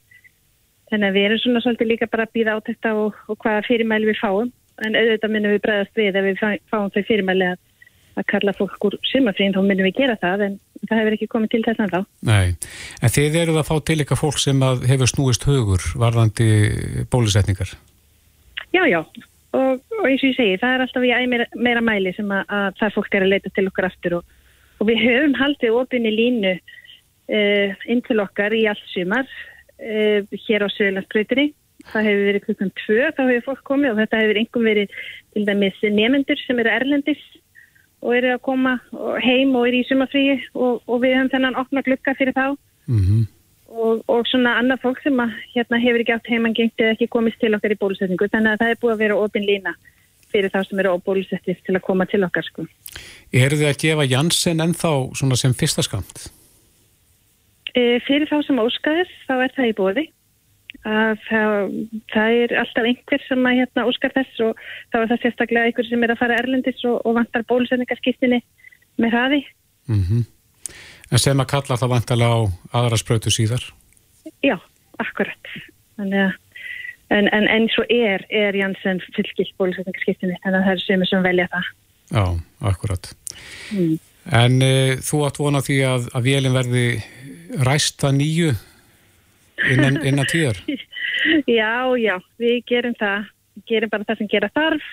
þannig að við erum svona svolítið líka bara að býða á þetta og, og hvaða fyrirmæli við fáum. En auðvitað minnum við bregðast við ef við fá- fáum þau fyrirmæli að, að kalla fólk úr sumarfrín þá minnum við gera það en það hefur ekki komið til þess að þá Nei, en þið eruð að fá til eitthvað fólk sem að hefur snúist hugur varðandi bólusetningar. Já, já, og, og eins og ég segi, það er alltaf í meira, meira mæli sem að, að það fólk er að leita til okkar aftur og, og við höfum haldið opinni línu uh, inn til okkar í allt sumar uh, hér á Söðlandsbreytinni. Það hefur verið klukkan tvö, þá hefur fólk komið og þetta hefur einhverjum verið til dæmis nefnendur sem eru erlendis og eru að koma heim og eru í sumafríi og, og við höfum þennan opna glukka fyrir þá Mm og, og svona annað fólk sem að, hérna, hefur ekki átt heimangengt eða ekki komist til okkar í bólusetningu þannig að það er búið að vera opin lína fyrir þá sem eru óbólusettir til að koma til okkar sko. Eru þið að gefa Janssen ennþá svona sem fyrsta skamt? E, fyrir þá sem óskaðir þá er það í bóði að það, það er alltaf einhver sem að hérna óskar þess og þá er það sérstaklega einhver sem er að fara erlendis og, og vantar bólusetningarskiptinni með hraði Mm En sem að kalla það vantarlega á aðra sprautu síðar? Já, akkurat. Að En, en, en svo er, er Janssen fylgilt bólusetningarskiptinni, þannig að það er sömur sem velja það. Já, akkurat. Mm. En e, þú átt vona því að, að vélinn verði ræst að nýju innan, innan tíðar? Já, já, við gerum það. Við gerum bara það sem gera þarf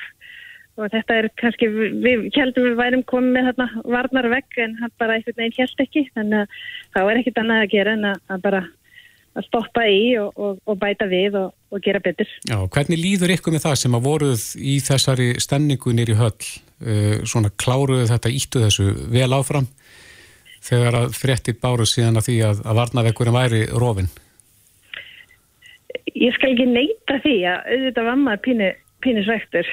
og þetta er kannski, við, við heldum við værum komið með þarna varnar vegg en hann bara einhvern veginn held ekki, þannig að þá er ekkit annað að gera en að, að bara að stoppa í og, og, og bæta við og, og gera betur. Já, hvernig líður ykkur með það sem að voruð í þessari stemningu nýri höll, uh, svona kláruðu þetta íttu þessu vel áfram þegar að fréttir báruð síðan að því að, að varnavekkurum væri rofin? Ég skal ekki neyta því að auðvitað var maður pínu, pínu svektur.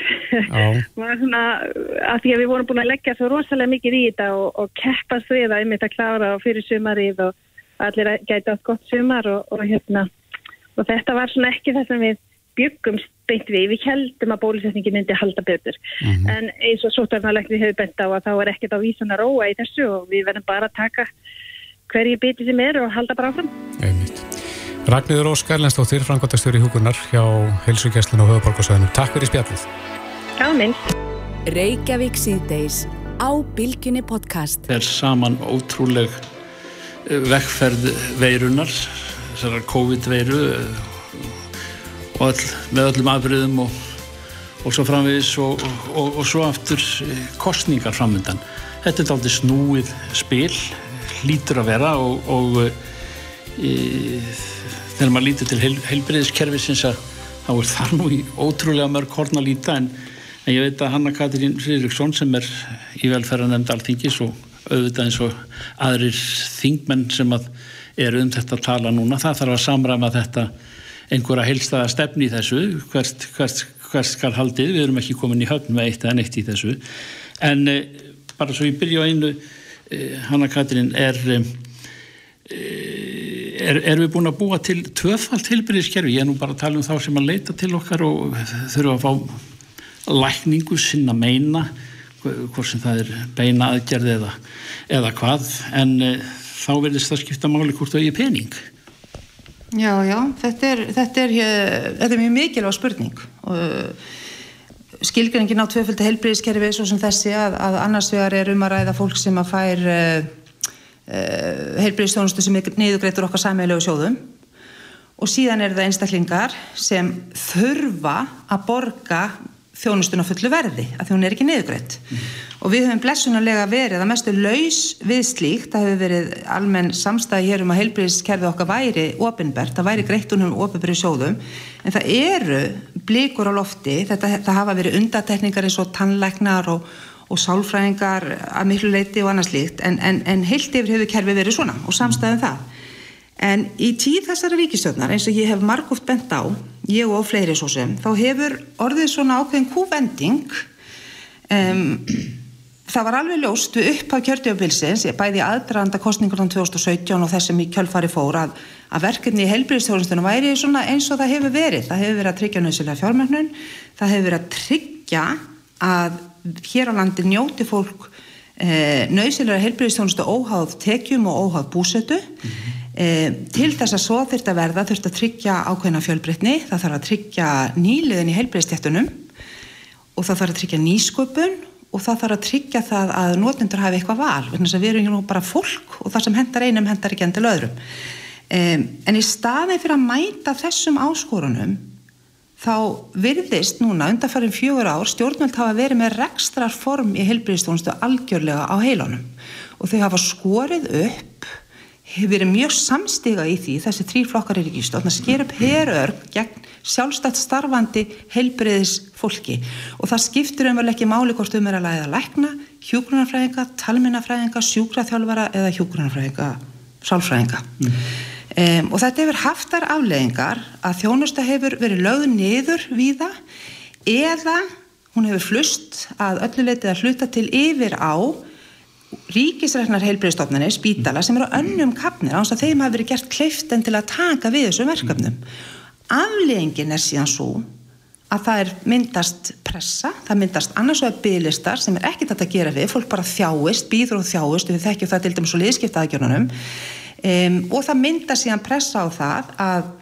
að því að við vorum búin að leggja svo rosalega mikið í þetta og keppast við að einmitt að klára fyrir sumarið og allir gæti átt gott sumar og, og, hérna, og þetta var svona ekki það sem við byggum beint við, við heldum að bólusetningi myndi halda betur. Mm -hmm. en eins og sótarnalekni hefur bent á að þá er ekkert á vísan að róa í þessu og við verðum bara að taka hverju biti sem er og halda bara áfram. Einmitt. Ragnhildur Óskar Lensdóttir, frangotastjóri húkunar hjá Helsugjæslun og Höfuborgarsæðinu Takk fyrir spjallið. Já, minn Reykjavík síðdeis á Bilginni podcast. Það er saman ótrúleg vekkferð veirunar þessara COVID-veiru all, með öllum afbröðum og, og svo framvegis og, og, og svo aftur kostningar framöndan. Þetta er aldrei snúið spil, lítur að vera og e, þegar maður lítur til heil, heilbreyðiskerfisins að þá er það nú í ótrúlega mörg horn að líta en, en ég veit að Hanna Katrín Fridriksson sem er í velferðanemnd alltingis og auðvitað eins og aðrir þingmenn sem að eru um þetta að tala núna, það þarf að samræma þetta einhverja heilstaða stefni í þessu hvert, hvert, hvert skal haldið. Við erum ekki komin í höfn með eitt eða neitt í þessu. En e, bara svo ég byrja á einu e, Hanna Katrín er, e, er er við búin að búa til tvöfald tilbyrðiskerfi, ég er nú bara að tala um þá sem að leita til okkar og þurfa að fá lækningu sinna meina hvort sem það er beina aðgerð eða, eða hvað. En þá verðist það skipta máli hvort það er pening Já, já, þetta er, þetta er, þetta er mjög mikilvæg spurning. Og eh, skilgjörningin á tvöföldi heilbríðiskerfi svo sem þessi að, að annars vegar er um að ræða fólk sem að fær uh, uh, heilbríðistónustu sem er niðugreitur okkar sammeilegu sjóðum. Og síðan er það einstaklingar sem þurfa að borga þjónustun á fullu verði að hún er ekki niðugrætt mm. og við höfum blessunarlega verið að mestu laus við slíkt, það hefur verið almenn samstæði hér um að heilbríðiskerfi okkar væri ofinbært, það væri greitt unum ofinbæri sjóðum, en það eru blíkur á lofti, þetta, það hafa verið undatekningar eins og tannleiknar og, og sálfræðingar að miklu leiti og annars líkt, en, en, en heilt yfir hefur kerfi verið svona og samstæðum það. En í tíð þessara ríkistjóðnar eins og ég hef margóft bent á, ég og fleiri svo sem, þá hefur orðið svona ákveðin kúvending. Um, það var alveg ljóst við upp á kjörtjöfubilsins, bæði aðdraðanda kostningunum 2017 og þessum í kjölfari fór að, að verkefni í heilbríðstjórnustunum væri svona eins og það hefur verið. Það hefur verið að tryggja nöðsilega fjármögnun, það hefur verið að tryggja að hér á landi njóti fólk eh, nöðsilega heilbríðstjónustu óháð tekjum og óháð búsötu. Mm -hmm. E, til þess að svo þurft að verða þurft að tryggja ákveðna fjölbreytni það þarf að tryggja nýliðin í heilbreyðstjættunum og það þarf að tryggja nýsköpun og það þarf að tryggja það að nótendur hafi eitthvað val við erum nú bara fólk og það sem hendar einum hendar ekki endil öðrum e, en í staði fyrir að mæta þessum áskorunum þá virðist núna undanfærin fjögur ár stjórnvöld hafa verið með rekstrar form í heilbreyðstjónustu algjörlega á heilunum. Og þau hafa skorið upp hefur verið mjög samstiga í því þessi þrý flokkar er ekki stótt að sker upp herörg gegn sjálfstætt starfandi heilbreyðis fólki og það skiptur umvel ekki máli hvort um er að læða lækna, hjúgrunarfræðinga, talminnafræðinga, sjúkraþjálfara eða hjúgrunarfræðinga, sálfræðinga. Mm. Um, og þetta hefur haftar afleðingar að þjónusta hefur verið lögð niður víða eða hún hefur flust að ölluleitið að hluta til yfir á ríkisræknar heilbreyðstofnarnir, spítala sem eru önnum kapnir ánst að þeim hafi verið gert kleiften til að taka við þessum verkefnum. Afleggingin er síðan svo að það er myndast pressa það myndast annars vegar bygglistar sem er ekkit að gera við, fólk bara þjáist býður og þjáist, við þekkjum það til dæmis og liðskiptaðagjörnunum um, og það myndast síðan pressa á það að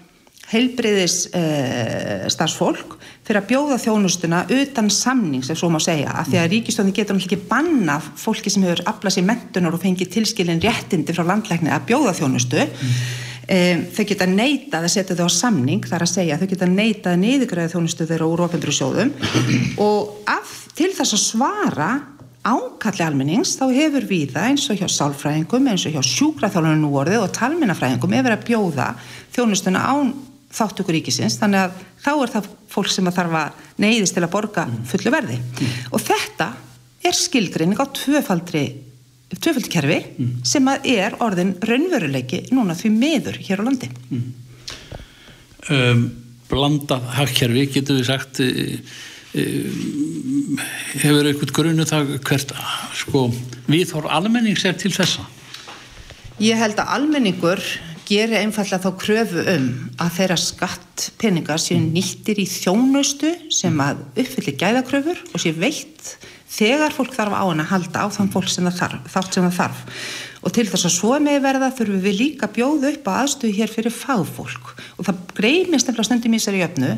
heilbriðis uh, starfsfólk fyrir að bjóða þjónustuna utan samnings, ef svo má segja, af því að ríkistöndin getur náttúrulega ekki banna fólki sem hefur aflað sér mentunar og fengið tilskilin réttindi frá landlækni að bjóða þjónustu. Mm. um, þau geta neitað að setja þau á samning, þar að segja þau geta neitað að niðugræða þjónustu þeirra úr ofendru sjóðum. Og af, til þess að svara ánkalli almennings þá hefur við það eins og hjá sálfræðingum, eins og hjá sjúkraþjálfunum nú orðið og talmennafræðingum hefur að bjóða þjónustuna án þáttökur ríkisins, þannig að þá er það fólk sem að þarf að neyðist til að borga fullu verði. Mm. Og þetta er skilgrinning á tvöfaldri tvöfaldi kerfi mm. sem að er orðin raunveruleiki núna því meður hér á landi. Mm. Um, blandað hagkerfi, getur við sagt... E Ehm, hefur eitthvað grunu það hvert sko, viðhór almennings er til þessa? Ég held að almenningur gerir einfallega þá kröfu um að þeirra skattpeningar séu mm. nýttir í þjónustu sem að uppfyllir gæðakröfur og séu veitt þegar fólk þarf á hann að halda á þann fólk sem það þarf, þátt sem það þarf og til þess að svo með verða þurfum við líka að bjóða upp á aðstöðu hér fyrir fagfólk og það greimist nefnilega stundum í sér í öfnu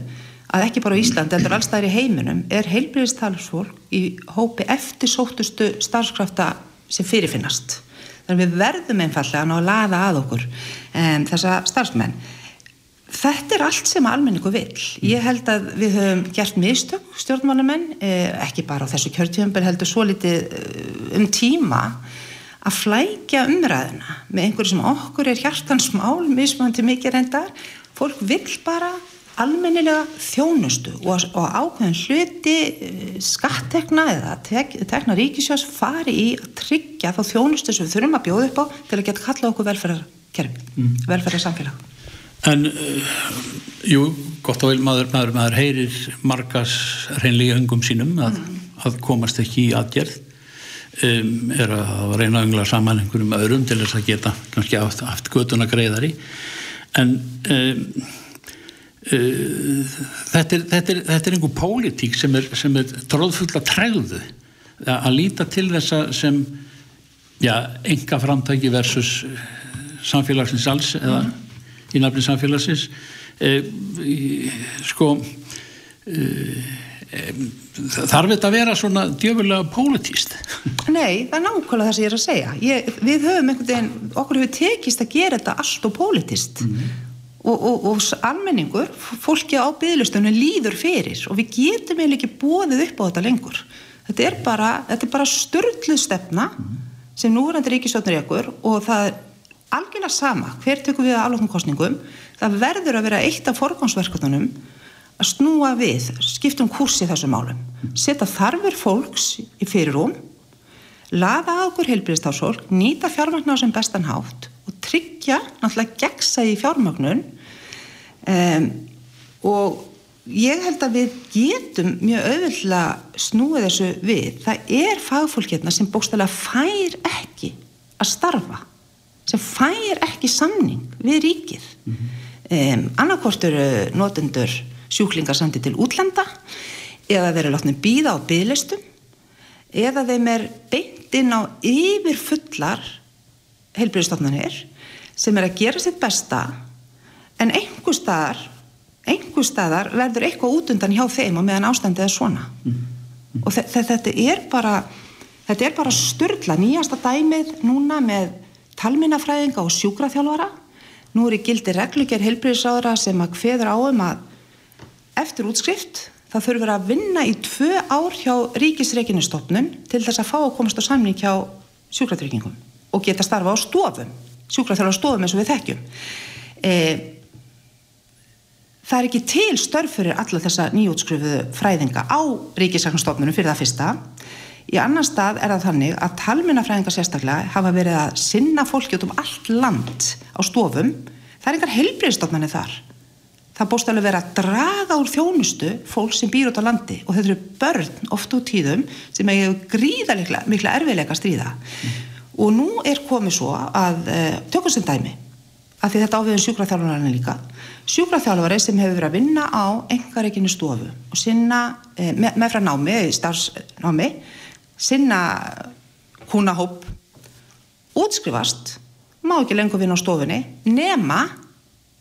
að ekki bara á Íslandi, heldur allstæðir í heiminum er heilbyrðistalsfólk í hópi eftirsóttustu starfskrafta sem fyrirfinnast. Þannig við verðum einfallega að ná að laða að okkur um, þessa starfsmenn. Þetta er allt sem almenningu vil. Ég held að við höfum gert mistök stjórnmálumenn, eh, ekki bara á þessu kjörtjöfumbil, heldur svo litið eh, um tíma að flækja umræðina með einhverju sem okkur er hjartansmál, mismöndi mikið reyndar. Fólk vil bara almennilega þjónustu og, og ákveðin hluti eh, skattekna eða tek, tekna ríkisjós fari í að tryggja þá þjónustu sem við þurfum að bjóða upp á til að geta kalla okkur velferðarkerfi, mm. velferðarsamfélag. En, uh, jú, gott og vel maður, maður, maður heyrir margas reynlega hungum sínum að, mm. að komast ekki í aðgerð um, er að reyna að öngla saman einhverjum öðrum til þess að geta kannski aft, aft göduna greiðari en um, þetta er, þetta er, þetta er einhver pólitík sem er, er tróðfull að træðu að líta til þessa sem já, enga framtæki versus eh, samfélagsins alls eða í nafni samfélagsins. Uh, sko uh, þarf þetta að vera svona djöfulega pólitíst? Nei, það er nákvæmlega það sem ég er að segja. Ég, við höfum einhvern veginn, okkur hefur tekist að gera þetta allt og pólitíst mm -hmm og, og, og almenningur, fólki á bygglustunum líður fyrir og við getum eiginlega ekki bóðið upp á þetta lengur. Þetta er bara, bara störtluð stefna sem núverandi ríkisjónur ykkur og það er algjörlega sama hver tökum við að alveg kostningum það verður að vera eitt af forgámsverkundunum að snúa við skiptum kursi þessum málum. Setja þarfur fólks í fyrirrúm laða á okkur heilbyrðistásfólk nýta fjármagnar sem bestan hátt tryggja náttúrulega gegsa í fjármagnun um, og ég held að við getum mjög auðvitað snúið þessu við. Það er fagfólk hérna sem bókstæðilega fær ekki að starfa sem fær ekki samning við ríkið. Mm -hmm. um, annarkort eru notendur sjúklingar samtið til útlanda eða þeir eru látnið býða á bygglistum eða þeim er beint inn á yfir fullar heilbyrjastofnanir sem er að gera sitt besta en einhver staðar einhver staðar verður eitthvað út undan hjá þeim og meðan ástandið er svona mm. Mm. og þetta er bara þetta er bara störla nýjasta dæmið núna með talminnafræðinga og sjúkraþjálfara nú er í gildi reglugjör heilbríðisáðra sem að hveður áum að eftir útskrift það þurfur að vinna í tvö ár hjá ríkisreikinustofnun til þess að fá að komast á samning hjá sjúkratryggingum og geta starfa á stofum sjúkraþjálfara stofum eins og við þekkjum. Eða það er ekki til störf fyrir alla þessa nýjútskrifuðu fræðinga á ríkisaknastofnunum fyrir það fyrsta. Í annan stað er það þannig að talminnafræðingar sérstaklega hafa verið að sinna fólki út um allt land á stofum. Það er engar helbriðstofnani þar. Það búst alveg verið að draga úr þjónustu fólk sem býr út á landi og þetta eru börn oft út tíðum sem hefur gríða mikla erfiðleika stríða. Mm. Og nú er komið svo að uh, tökum sem dæmi að því þetta áviðum sjúkraþjálfarinn líka. Sjúkraþjálfari sem hefur verið að vinna á engareikinu stofu og sinna eh, með, með frá námi, starfsnámi sinna húnahóp útskrifast má ekki lengur vinna á stofunni nema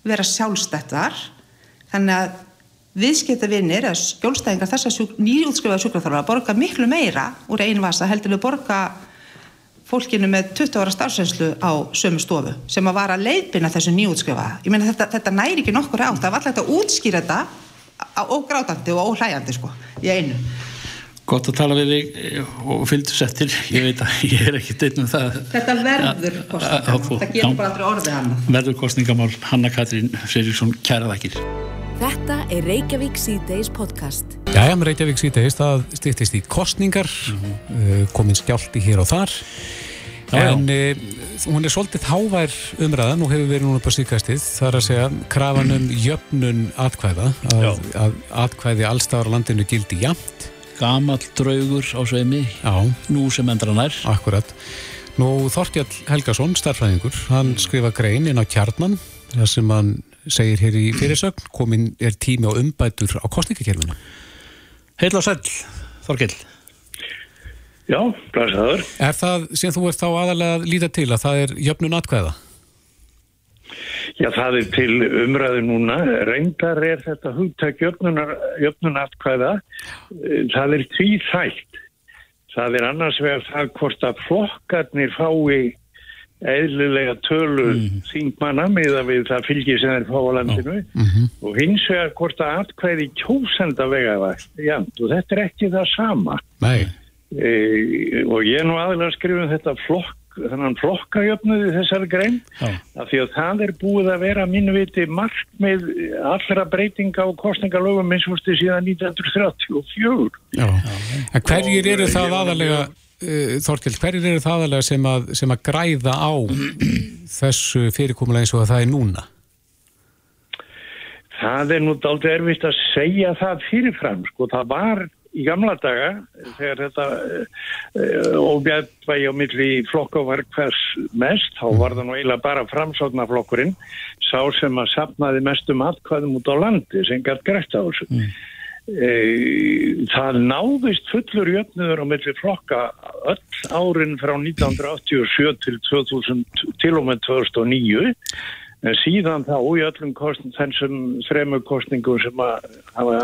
vera sjálfstættar. Þannig að viðskipta vinnir eða skjólstæðingar þess að nýjútskrifaða sjúkraþjálfara borga miklu meira úr einu vasa heldur við borga fólkinu með 20 ára starfsreynslu á sömu stofu sem að vara leiðbina þessu nýjútskrifa ég meina þetta, þetta næri ekki nokkur átt það var alltaf að útskýra þetta ógrátandi og óhlægandi sko í einu. Gott að tala við þig eh, og fylgdu settir, ég veit að ég er ekki deitnum það. Þetta verður kostningamál, það getur bara aldrei orðið hann. Verður kostningamál, Hanna Katrín Fredriksson, kæraðakir. Þetta er Reykjavík C-Days podcast. Jæja, með Reykjavík C-Days, það stýttist í kostningar, mm -hmm. komin skjálti hér og þar, já, en já. hún er svolítið hávær umræðan og hefur verið núna på síkastið, það er að segja krafanum jöfnun atkvæða, að, að atkvæði allstafar landinu gildi jamt gamal draugur á sveimi Já. nú sem endran er Akkurat. Nú Þortjall Helgason, starfræðingur, hann skrifa grein inn á kjarnan það sem hann segir hér í fyrirsögn komin er tími á umbætur á kostningakerfinu Heil og sæl, Þorkell Já, blæsaður Er það sem þú ert þá aðalega að líta til að það er jöfnun atkvæða? Já, það er til umræðu núna. Reyndar er þetta hugtak jöfnunatkvæða. Það er tvíþægt. Það er annars vegar það hvort að flokkarnir fái eðlilega tölu mm. þingmanna með að við það fylgir sem er fá á landinu mm -hmm. og hins vegar hvort að atkvæði kjósenda vega það. Og þetta er ekki það sama. E, og ég er nú aðeins að skrifa um þetta flokk þannan flokkajöfnuði þessari grein Já. af því að það er búið að vera mínu viti mark með allra breytinga og kostningalögum eins og stu síðan 1934 Já. En hverjir eru það aðalega uh, Þorkild, hverjir eru það aðalega sem að, sem að græða á þessu fyrirkomulega eins og að það er núna? Það er nú aldrei erfitt að segja það fyrirfram, sko, það var í gamla daga þegar þetta uh, óbjæðvægi á milli flokka var hvers mest, þá var það nú eiginlega bara framsóknarflokkurinn sá sem að sapnaði mestum atkvæðum út á landi sem gætt greitt á þessu. Mm. Uh, það náðist fullur jöfnöður á milli flokka öll árin frá 1987 til 2000 til og með 2009 En síðan þá í öllum kostn, þessum þremu kostningum sem að hafa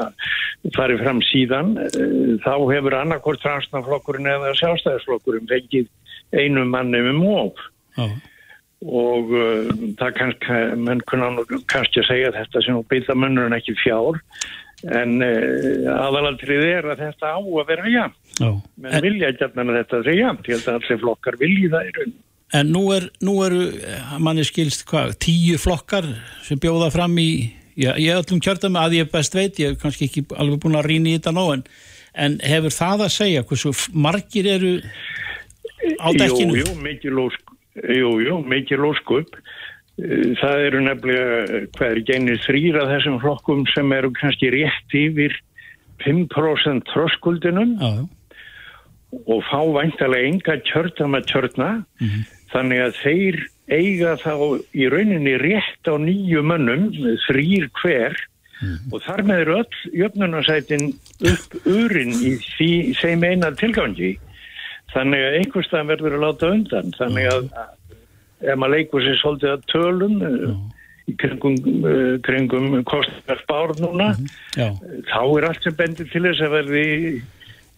farið fram síðan, eh, þá hefur annarkort fransnaflokkurinn eða sjálfstæðisflokkurinn fengið einu manni með móf. Oh. Og uh, það kannski, menn kunna kannski segja þetta sem beita mönnur en ekki fjár, en uh, aðalaltrið er að þetta á að vera jæmt. Menn en... vilja ekki að þetta sé jæmt, ég held að allir flokkar vilji það í rauninu. En nú, er, nú eru, manni skilst hvað, tíu flokkar sem bjóða fram í, já, ég er allum kjörðum að ég best veit, ég er kannski ekki alveg búin að rýna í þetta nóg, en, en hefur það að segja, hversu margir eru á dekkinu? Jú, jú, mikið lósk, jú, jú, mikið lóskup. Það eru nefnilega, hvað er genið þrýra þessum flokkum sem eru kannski rétt yfir 5% tröskuldinum já, já. og fá væntalega enga kjörðama kjörna. Mm -hmm Þannig að þeir eiga þá í rauninni rétt á nýju mönnum, þrýr hver mm. og þar með eru öll jöfnunarsætin upp urinn í því sem eina tilgangi. Þannig að einhverstað verður að láta undan. Þannig að ef maður leikur sér svolítið að tölum mm. í kringum, uh, kringum kostnarspár núna, mm. þá er allt sem bendir til þess að verði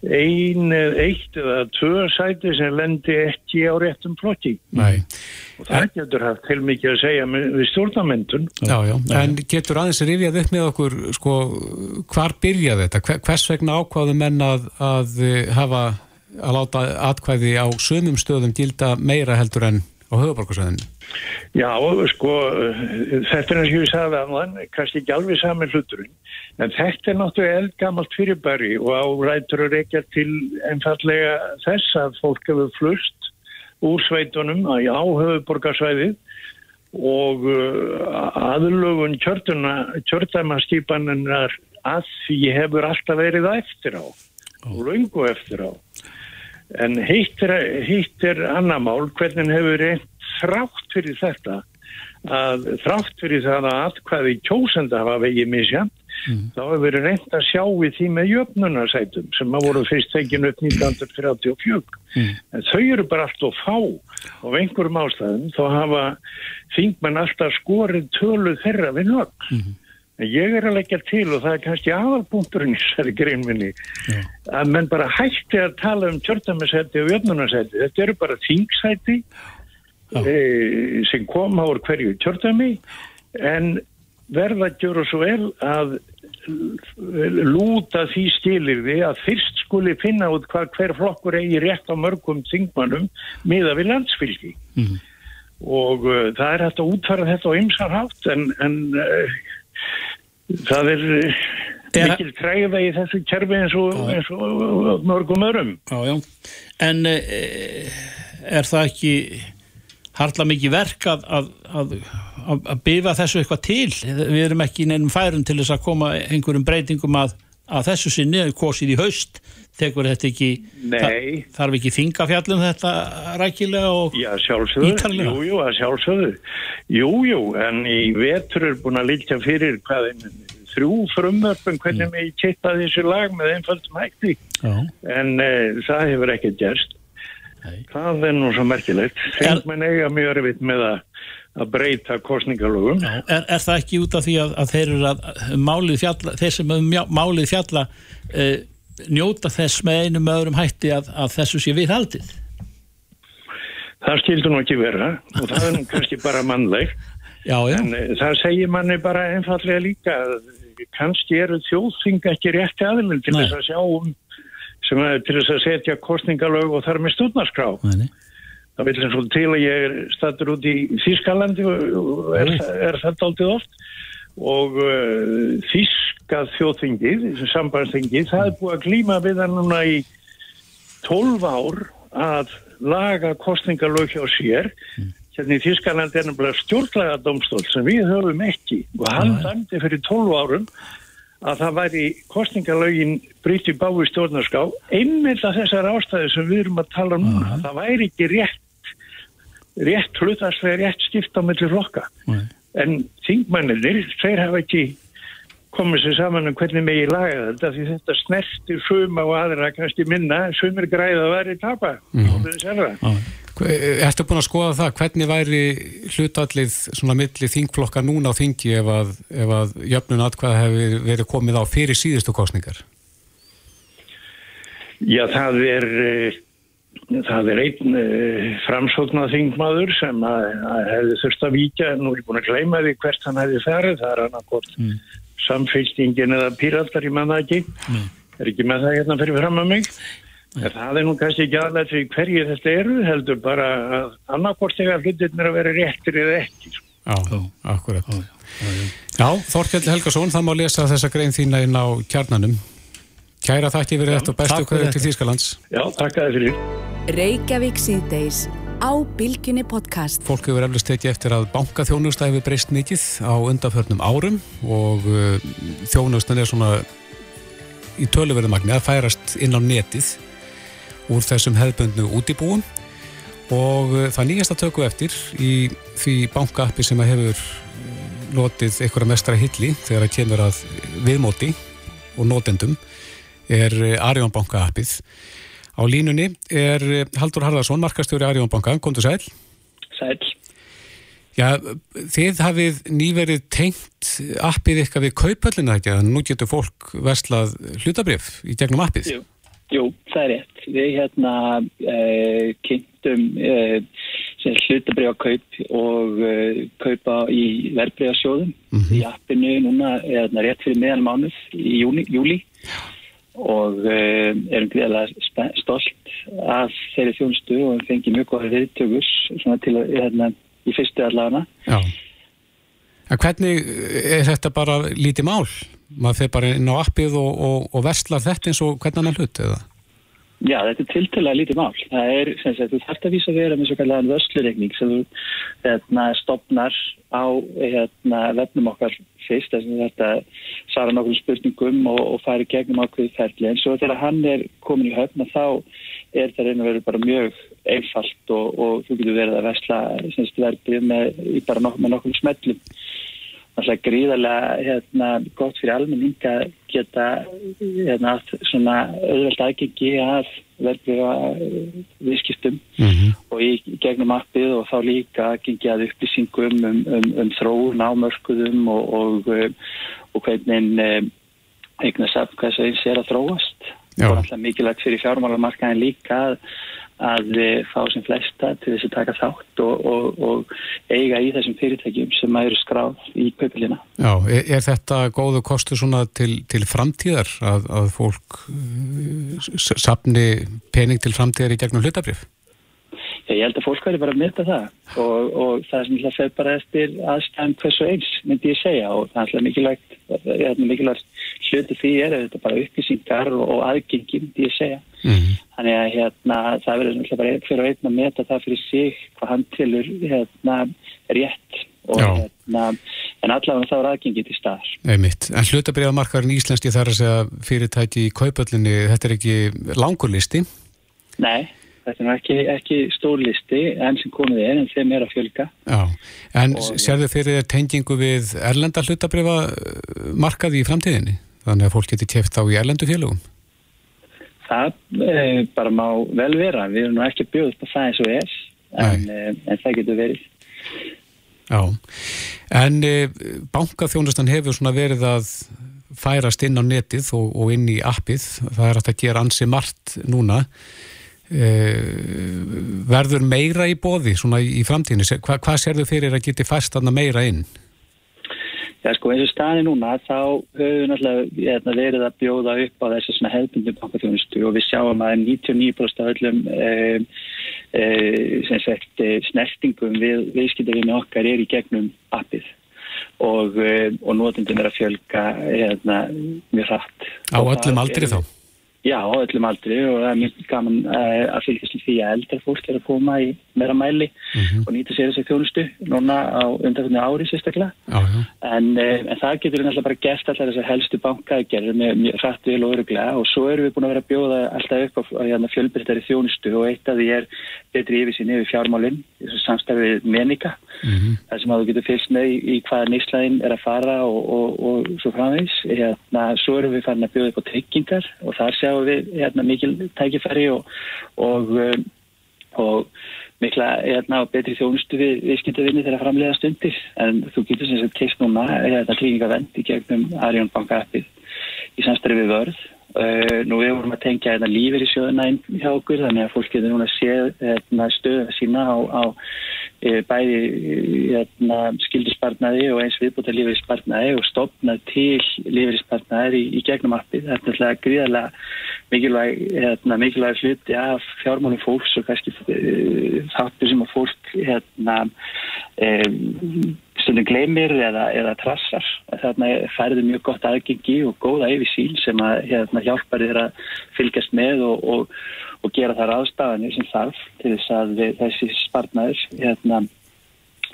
ein, eitt eða tvö sæti sem lendi ekki á réttum flokki Nei. og það en, getur haft til mikið að segja við stjórnamöndun já, já. En getur aðeins rifjað upp með okkur sko, hvar byrjaði þetta? Hvers vegna ákvaðu menn að, að hafa að láta atkvæði á sömum stöðum gilda meira heldur en á höfuborgarsöðinu? Já, sko, þetta er eins og ég sagði að hann, kannski ekki alveg saman hluturinn, en þetta er náttúrulega eldgamalt fyrirbæri og á rætur að reykja til einfallega þess að fólk hefur flust úr sveitunum á höfuborgarsvæðið og uh, aðlögun kjörtæmaskipaninnar að því hefur alltaf verið eftir á og lungu eftir á. En hitt er, er annamál, hvernig hefur reynd þrátt fyrir þetta að þrátt fyrir það að atkvæði kjósenda hafa vegið misjant mm. þá hefur reynd að sjá við því með jöfnunarsætum sem að voru fyrst tekin upp 1934 mm. en þau eru bara allt og fá og einhverjum ástæðum þá hafa þingmenn alltaf skorið tölu þeirra við nögg mm. Ég er að leggja til og það er kannski aðalpunkturinn í þessari greinminni yeah. að menn bara hætti að tala um kjörtamiðsæti og jöfnunarsæti þetta eru bara þingsæti e, sem koma úr hverju kjörtami en verða að gjöra svo vel að lúta því skilirði að fyrst skuli finna út hvað hver flokkur eigi rétt á mörgum þingmannum miða við landsfylgi Mhm. og uh, það er hægt að útfæra þetta á ymsar hátt en, en uh, það er Er- mikil træða í þessu kerfi eins og, eins og mörgum örum Já, já. En e, er það ekki harla mikið verk að, að, að, að, byfa þessu eitthvað til? Við erum ekki í neinum færum til þess að koma einhverjum breytingum að, að þessu sinni, kosið í haust, tekur þetta ekki, Nei. þa- þarf ekki þingafjallum þetta rækilega og Ítarlega. jú, jú, að sjálfsögðu. Jú, jú, en í vetur er búin að líka fyrir hvað þrjú frumvörpum hvernig mm. ég kippa þessu lag með einfaldum hætti. En uh, það hefur ekki gerst. Það er nú svo merkilegt. Þengmenn eiga mjög erfitt með að að breyta kostningalögum er, er það ekki út af því að, að þeir eru að málið fjalla, þeir sem um mjá- málið fjalla e, njóta þess með einum öðrum hætti að, að þessu sé viðhaldið? það skildur nú ekki vera og það er nú kannski bara mannleg Já, já. en uh, það segir manni bara einfallega líka að kannski eru þjóðþing ekki rétti aðlun til Nei. þess að sjá um sem að til þess að setja kostningalög og þar með stúdnarskrá það vil eins og til að ég er stattur út í Þískalandi og er, er þetta aldrei oft og uh, Þíska þjóðþingið, sambandsþingið, það er búið að glíma við það núna í 12 ár að laga kostningalög hjá sér. Hérna í Þískalandi er nefnilega stjórnlega domstól sem við höfum ekki. Og hann dæmdi fyrir 12 árum að það væri kostningalögin brýtti báði stjórnarská einmitt að þessar ástæði sem við erum að tala um núna, það væri ekki rétt rétt hlutarslega rétt skipt á milli flokka. Nei. En þingmennir, þeir hafa ekki komið sér saman um hvernig megi laga þetta því þetta snertir suma og aðra kannski minna, sumir græða að væri tapa. Mm. Ertu búin að skoða það, hvernig væri hlutallið svona milli þingflokka núna á þingi ef að, ef að jöfnun atkvæða hefur verið komið á fyrir síðustu kostningar? Já, það er eh, það er einn uh, framsóknað þingmaður sem að, að hefði þurft að víkja en nú er ég búin að gleyma því hvert hann hefði farið, það er hann að gott mm. samfélstingin eða píratar, ég manna ekki er ekki með það hérna fyrir fram að mig en það er nú kannski ekki aðlægt því hverju þetta eru, heldur bara að annarkvort þegar hlutirnir að vera réttir eða ekki sko. Já, akkurat. Já, Þorkjell Helgason, það má lesa þessa grein þína inn á kjarnanum. Kæra þakki fyrir þetta og bestu hverju til. Þýskalands. Já, takk að þið fyrir Reykjavík síðdeis á Bilginni podcast. Fólk hefur eflust tekið eftir að bankaþjónusta hefur breyst mikið á undanförnum árum og uh, þjónustan er svona í töluverðumagni að færast inn á netið úr þessum hefðbundnu útibúum og uh, það nýjasta tökum eftir í því bankaappi sem að hefur lotið einhverja mestra hilli þegar að kemur að viðmóti og notendum er uh, Arjón banka appið. Á línunni er uh, Haldur Harðarsson, markastjóri Arjón banka, komdu sæl. Sæl. Já, þið hafið nýverið tengt appið ykkar við kaupöllina ekki, að nú getur fólk verslað hlutabrif í gegnum appið. Jú, jú það er rétt. Við hérna uh, kynntum uh, hlutabriðakaup og uh, kaupa í verðbriðasjóðum í appinu núna eða rétt fyrir meðan mánuð í júni, júli og uh, erum greiðlega stolt af þeirri þjónustu og fengið mjög góða viðtökus til að hérna, í fyrstu allafana. Já. En hvernig er þetta bara lítið mál? Maður fer bara inn á appið og, og, og verslar þetta eins og hvernig hann er hlut, eða? Já, þetta er tiltölulega lítið mál. Það er, sem sagt, þú þarft að vísa að vera með svo kallan vörslureikning sem þú hérna, stopnar á hérna, vefnum okkar fyrst, þess að þetta svara nokkrum spurningum og, og fari gegnum ákveðið ferli. En svo þegar hann er komin í höfna þá er það reynir að vera bara mjög einfalt og, og þú getur verið að versla verðið með, með nokkrum smellum. Er gríðarlega hérna, gott fyrir almenning að geta hérna, svona auðvelt aðgengi að verðbríða viðskiptum og í gegnum appið og þá líka aðgengi að upplýsingum um, um, um þróun ámörkuðum og, og, og hvernig eignasafn hvað sem eins er að þróast. Já. Er alltaf mikilvægt fyrir fjármálamarkaðin líka að, að eh, fá sem flesta til þess að taka þátt og, og, og eiga í þessum fyrirtækjum sem eru skráð í kaupilina. Já, er, er þetta góðu kostu svona til, til framtíðar að, að fólk uh, sapni pening til framtíðar í gegnum hlutabrif? Ég held að fólk verður bara að mynda það. Og, og það sem það fer bara eftir aðstæðan hversu eins, myndi ég segja. Og það er mikilvægt, mikilvægt hluti því er þetta bara upplýsingar og, og aðgengi, myndi ég segja. Mm þannig að hérna, það verður bara fyrir að einna að meta það fyrir sig hvað hann tilur hérna, rétt og hérna en allavega þá er aðgengi til staðar. Einmitt. En hlutabriðamarkarinn íslenski þar að segja fyrirtæki í kaupöllinni, þetta er ekki langurlisti? Nei Þetta er ekki, ekki stórlisti enn sem komið er en þeim er að fjölga. Já, en sérðu fyrir tengingu við erlenda hlutabrifa markaði í framtíðinni? Þannig að fólk getur kæft á í erlendu félögum? Það e, bara má vel vera. Við erum nú ekki bjóðið på það eins og er, en, e, en það getur verið. Já, en e, bankaþjónustan hefur svona verið að færast inn á netið og, og inn í appið. Það er að gera ansi margt núna. Uh, verður meira í bóði svona í, framtíðinu? Hva, hvað sér þau fyrir að geti fæst aðna meira inn? Já sko eins og staði núna þá höfum við náttúrulega verið að bjóða upp á þessu svona hefðbundu bankafjónustu og við sjáum að 99% af öllum e, e, sagt, e, snertingum við viðskiptafinni okkar er í gegnum appið og, og nótundin er að fjölga hérna, mjög hratt. Á öllum aldri þá? Já, öllum aldri og það er mjög gaman uh, að fylgjast til því að eldra fólk er að koma í meira mæli mm -hmm. og nýta sér þessi þjónustu núna á undanfjörnu ári sérstaklega. En, uh, en það getur við náttúrulega bara gert alltaf þessar helstu bankaðgerður með hrætt vil og öruglega og svo erum við búin að vera að bjóða alltaf upp á hérna, fjölbyrtari þjónustu og eitt af því er betri yfir sín yfir fjármálinn samstarfið menika mm -hmm. þar sem að þú getur fylgst með í, í hvaða nýslæðin er að fara og, og, og svo framvegs hérna, svo og sjáum við hérna, mikil tækifæri og, og mikla hérna, betri þjónustu við viðskiptavinni þegar framlega stundir. En þú getur sem sagt keist núna hérna, tryggingavend í gegnum Arjón banka appið í samstarfið við vörð nú við vorum að tengja hérna, lífið í sjöðuna inn hjá okkur þannig að fólk getur núna séð hérna, stöðu sína á, á e, bæði hérna, skildispartnaði og eins viðbúta lífeyrispartnaði og stopnað til lífeyrispartnaði í, í gegnum appið. Þetta er alltaf gríðarlega mikilvæg, hluti af fjármálum fólks og kannski e, þáttur sem að fólk hérna e, stundum gleymir eða, eða trassar. Þarna færður mjög gott aðgengi og góða yfir síl sem að hérna, hjálpar þér að fylgjast með og, og, og gera þar aðstafanir sem þarf til þess að þessi spartnaður hérna,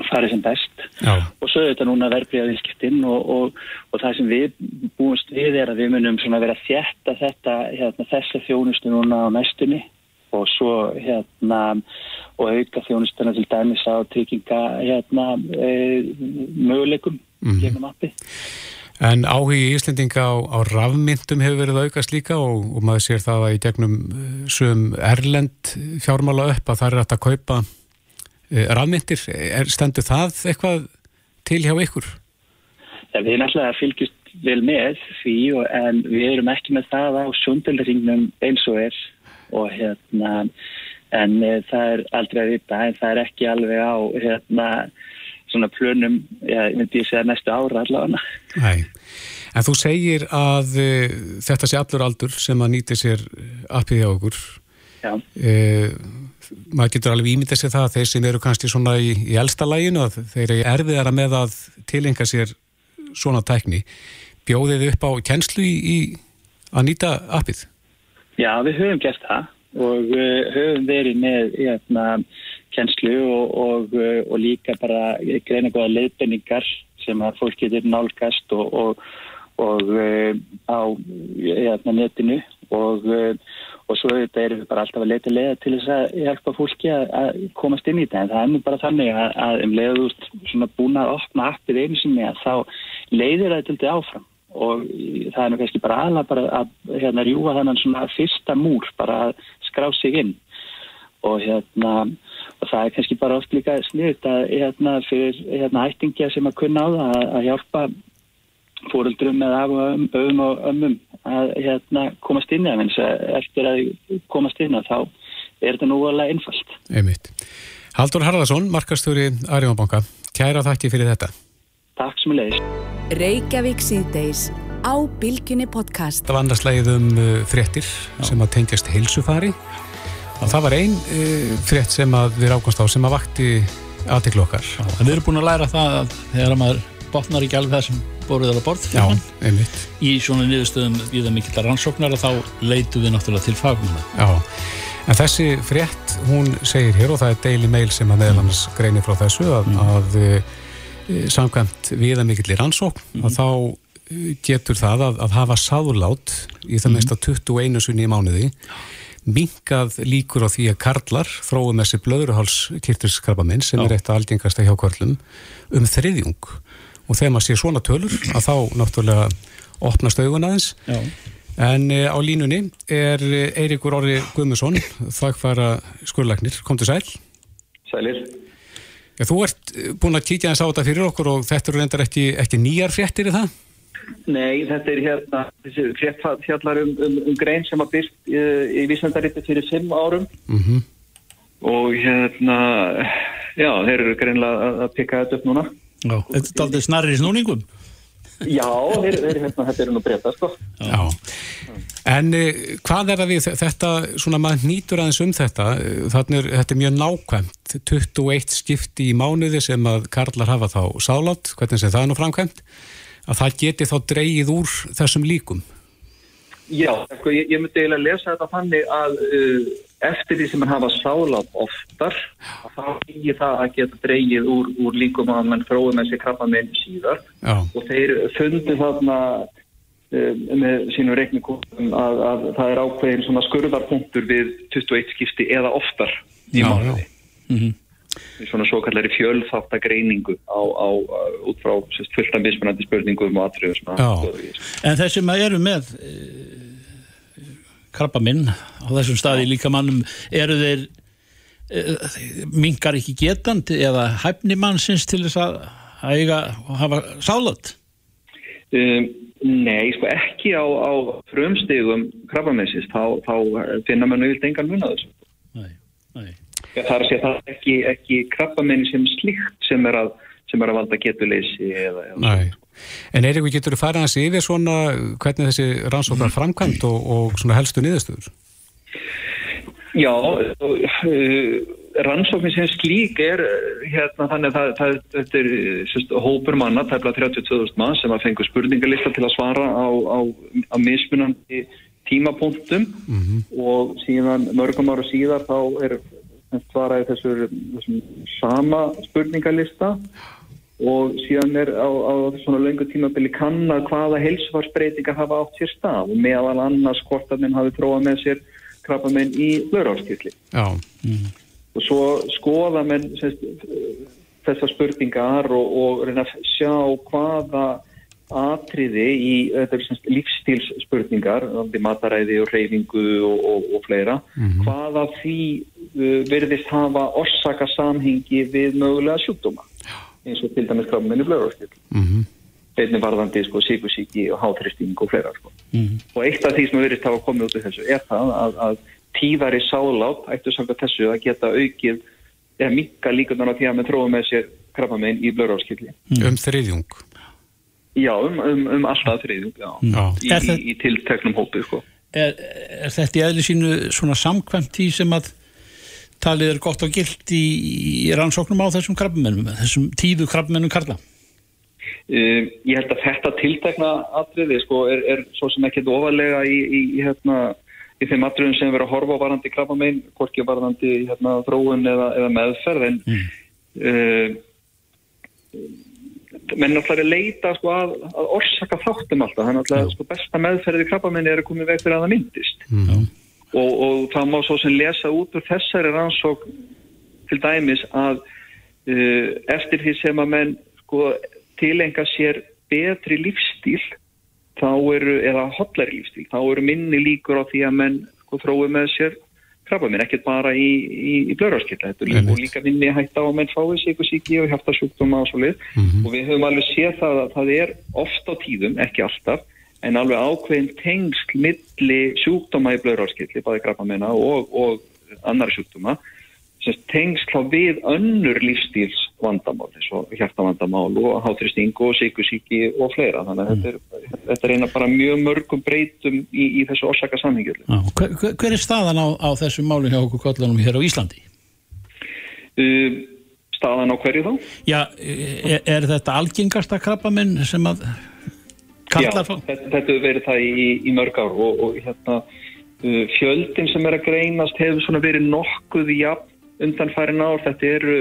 farið sem best. Já. Og svo er þetta núna verbreyða vilskiptinn og, og það sem við búumst við er að við munum vera þjætt að þetta, hérna, þessa þjónustu núna á næstunni og svo hérna og auka þjónustuna til dæmis á trygginga hérna e, möguleikum mm gegnum appi. En áhugi í Íslendinga á, á rafmyndum hefur verið aukast líka og, og maður sér það að í gegnum e, sögum Erlend fjármála upp að það er að kaupa e, rafmyndir. Er, stendur það eitthvað til hjá ykkur? Ja, við erum alltaf að fylgjast vel með því og, en við erum ekki með það á sundalringnum eins og er og hérna en e, það er aldrei að vita en það er ekki alveg á hérna svona plönum, ég myndi að segja næstu ára allavega. Nei, en þú segir að e, þetta sé allur aldur sem að nýti sér appið hjá okkur. Já. E, maður getur alveg ímyndið sér það að þeir sem eru kannski svona í, í elsta læginu að þeir eru erfiðara með að tilenga sér svona tækni. Bjóðið upp á kjenslu í, í að nýta appið? Já, við höfum gert það og uh, höfum verið með hérna, kjenslu og, og, uh, og líka bara greina góða leiðbenningar sem að fólk getur nálgast og, og uh, á hérna, netinu. Og svo auðvitað erum við bara alltaf að leita leiða til þess að hjálpa fólki að, að komast inn í þetta. En það er nú bara þannig að, að um leiðust svona búin að opna appið einu sinni að þá leiðir þetta áfram og það er nú kannski bara aðla bara að hérna rjúa þannan svona fyrsta múr bara að skrá sig inn og hérna og það er kannski bara oft líka sniðt að hérna fyrir hérna hættingja sem að kunna á það að, að hjálpa fóruldrum með af og öfum og ömmum að hérna komast inn eða eftir að komast inn að þá er þetta nú alveg einfalt. Einmitt. Haldur Harðarsson, markastjóri Arjónbanka, kæra þakki fyrir þetta. Takk sem leiðis. Reykjavík síðdeis á Bilginni podcast. Það var annars leið um uh, fréttir sem að tengjast heilsufari. Það var ein uh, frétt sem að við rákumst á sem að vakti aðtiklu okkar. En við erum búin að læra það að þegar maður botnar ekki alveg það sem er á borð Já, einmitt. í svona niðurstöðum í það mikillar rannsóknar og þá leitum við náttúrulega til fagmuna. Já, en þessi frétt, hún segir hér og það er Daily Mail sem að meðal annars greinir frá þessu að, að e, samkvæmt viða mikill í rannsókn að þá eh, getur það að, að hafa sáðurlát í það mesta 21 sunni í mánuði minkað líkur á því að karlar þróu með sér blöðruhálskirtilskrabaminn sem er eitt af algengasta hjá körlum um þriðjung og þegar maður sé svona tölur að þá náttúrulega opnast augun aðeins Já. En uh, á línunni er Eiríkur Orri Guðmusson, þakkfara skurlagnir. Komdu sæl. Sælir. Ja, þú ert uh, búin að kíkja þess á þetta fyrir okkur og þetta eru reyndar ekki, ekki nýjar fréttir í það? Nei, þetta er hérna, þessi frétt fjallar um, um, um grein sem að byrst uh, í vísendaríti fyrir fimm árum Mm -hmm. og hérna, já, þeir eru greinlega að, að pikka þetta upp núna. Já, þetta er aldrei snarri snúningum. Já, þeir, þeir, hérna, þetta eru nú breyta, sko. Já. En uh, hvað er það við þetta, svona maður nýtur aðeins um þetta, uh, þannig er þetta er mjög nákvæmt, 21 skipti í mánuði sem að karlar hafa þá sálátt, hvernig sem það er nú framkvæmt, að það geti þá dreigið úr þessum líkum. Já, sko, ég, ég myndi eiginlega lesa þetta þannig að uh, eftir því sem mann hafa sálátt oftar, að þá er það að geta dreigið úr, úr líkum að mann þróið með sér krabba minn síðar Já. og þeir fundi þarna uh, með sínum reikningum að, að það er ákveðin svona skurðarpunktur við 21 skipti eða oftar í mánuði. Mhm. Í svona svo kallari fjölþáttagreiningu á, á, á, út frá sérst, fullta mismunandi spurningum og þessu. En þeir sem eru með e, krabba minn á þessum staði líka mannum, eru þeir e, mingar ekki getandi eða hæfni mannsins til þess að að eiga og hafa sálat? Um, nei, sko ekki á, á frumstigum krabbamessins, þá, þá finna mann auðvitað engan mun að þessu. Nei, nei. Það er að segja það er ekki, ekki krabbamenni sem slíkt sem er að, sem er að valda getuleysi eða, eða Nei. En Eiríkur, getur þú farið hans yfir svona hvernig þessi rannsóknar framkvæmt og, og svona helstu niðurstöður? Já, uh, rannsóknin sem slík er uh, hérna þannig að það, þetta er uh, sérst, hópur manna, tæpla 32.000 mann sem að fengu spurningalista til að svara á, á, á mismunandi tímapunktum. Og síðan mörgum ára síðar þá er svaraði þessur, sama spurningalista. og síðan er á, á svona löngu tímabili kannad hvaða heilsufarsbreytingar hafa átt sér stað og meðal annars hvort að minn hafi tróað með sér krabba minn í blöðrálskilli Já. og svo skoða semst, þessar spurningar og, og reyna að sjá hvaða atriði í lífstílsspurningar mataræði og reyfingu og, og, og fleira hvaða því uh, verðist hafa orsaka samhengi við mögulega sjúkdóma eins og til dæmis krabba minn í blöðrálskill Mm einnig varðandi sko, síkusíki og háþristing og fleira sko. Mhm. og eitt af því sem verðist hafa komið út af þessu er það að, að tíðari sálát ættu samkvæmt þessu að geta aukið eða mikka líkunar á því að með tróðum með sér krabba minn í blöðrálskilli Um þriðjung. Já, um, um, um alltaf þriðjung, já, Já. Í, í, í tilteknum hópi, sko. Er, er þetta í eðli sínu svona samkvæmt því sem að talið er gott og gilt í, í rannsóknum á þessum krabbamennum, þessum tíðu krabbamennum karla? Um, ég held að þetta tiltekna atriði, sko, er, er svo sem ekkert ofalega í, í, í, hérna, í þeim atriðum sem verður að horfa á varandi krabba minn, hvorki varandi hérna, þróun eða, eða meðferð, en mm. menn náttúrulega er að leita sko, að, að orsaka þáttum alltaf þannig að sko, besta meðferði krabba minni er að koma í veg fyrir að það myndist og, og það má svo sem lesa út úr þessari rannsók til dæmis að uh, eftir því sem að menn sko, tilenga sér betri lífstíl þá eru, eða hotlari lífstíl þá eru minni líkur á því að menn sko, þrói með sér krabba minn, ekkert bara í, í, í líka, og líka minni hætta á að menn fái síkusíki og hjartasjúkdóma og svo lið og við höfum alveg séð það að það er oft á tíðum, ekki alltaf en alveg ákveðin tengsl milli sjúkdóma í blöðrarskilli, bæði krabba minna og, og annar sjúkdóma tengsla við önnur lífstíls vandamál eins og hjartavandamál og háþristing og síkusíki og fleira þannig að þetta, er, þetta er eina bara mjög mörgum breytum í, í þessu orsaka samhengjörlu. Hver, hver, er staðan á, á þessu máli hjá okkur kollunum hér á Íslandi? Uh, staðan á hverju þá? Já, er, er þetta algengasta krabbaminn sem að kallar? Já, þetta, þetta hefur verið það í, í mörg ár og, og hérna uh, fjöldin sem er að greinast hefur verið nokkuð jafn undanfærin ár, þetta eru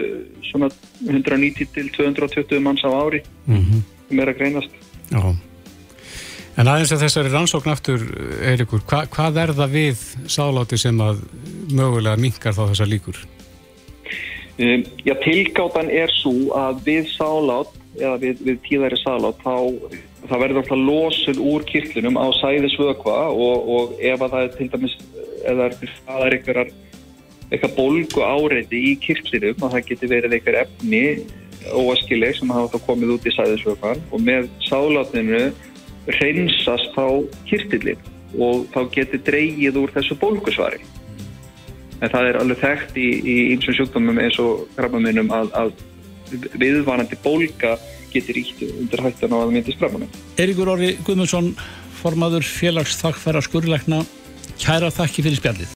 svona 190 til 220 manns á ári mm -hmm. sem er að greinast. Já. En aðeins að þessari rannsókn aftur, Eirikur, hva, hvað er það við sáláti sem að mögulega minkar þá þessar líkur? Um, já, tilgáttan er svo að við sálát, eða við, við tíðæri sálát, þá það verður alltaf losun úr kirtlunum á sæðisvökva og, og ef að það er til dæmis, eða það er einhverjar eitthvað bólgu áreiti í kirklinum og það getur verið eitthvað efni óaskileg sem hafa þá komið út í sæðisvökan og með sálátninu reynsast þá kirtillin og þá getur dreyið úr þessu bólgusvari. En það er alveg þekkt í einsum sjúkdómum eins og krabbaminum að, að viðvarandi bólga getur ítt undir hættan á að myndist krabbamin Eiríkur Orri Guðmundsson formaður félagsþakkfæra skurleikna kæra þakki fyrir spjallið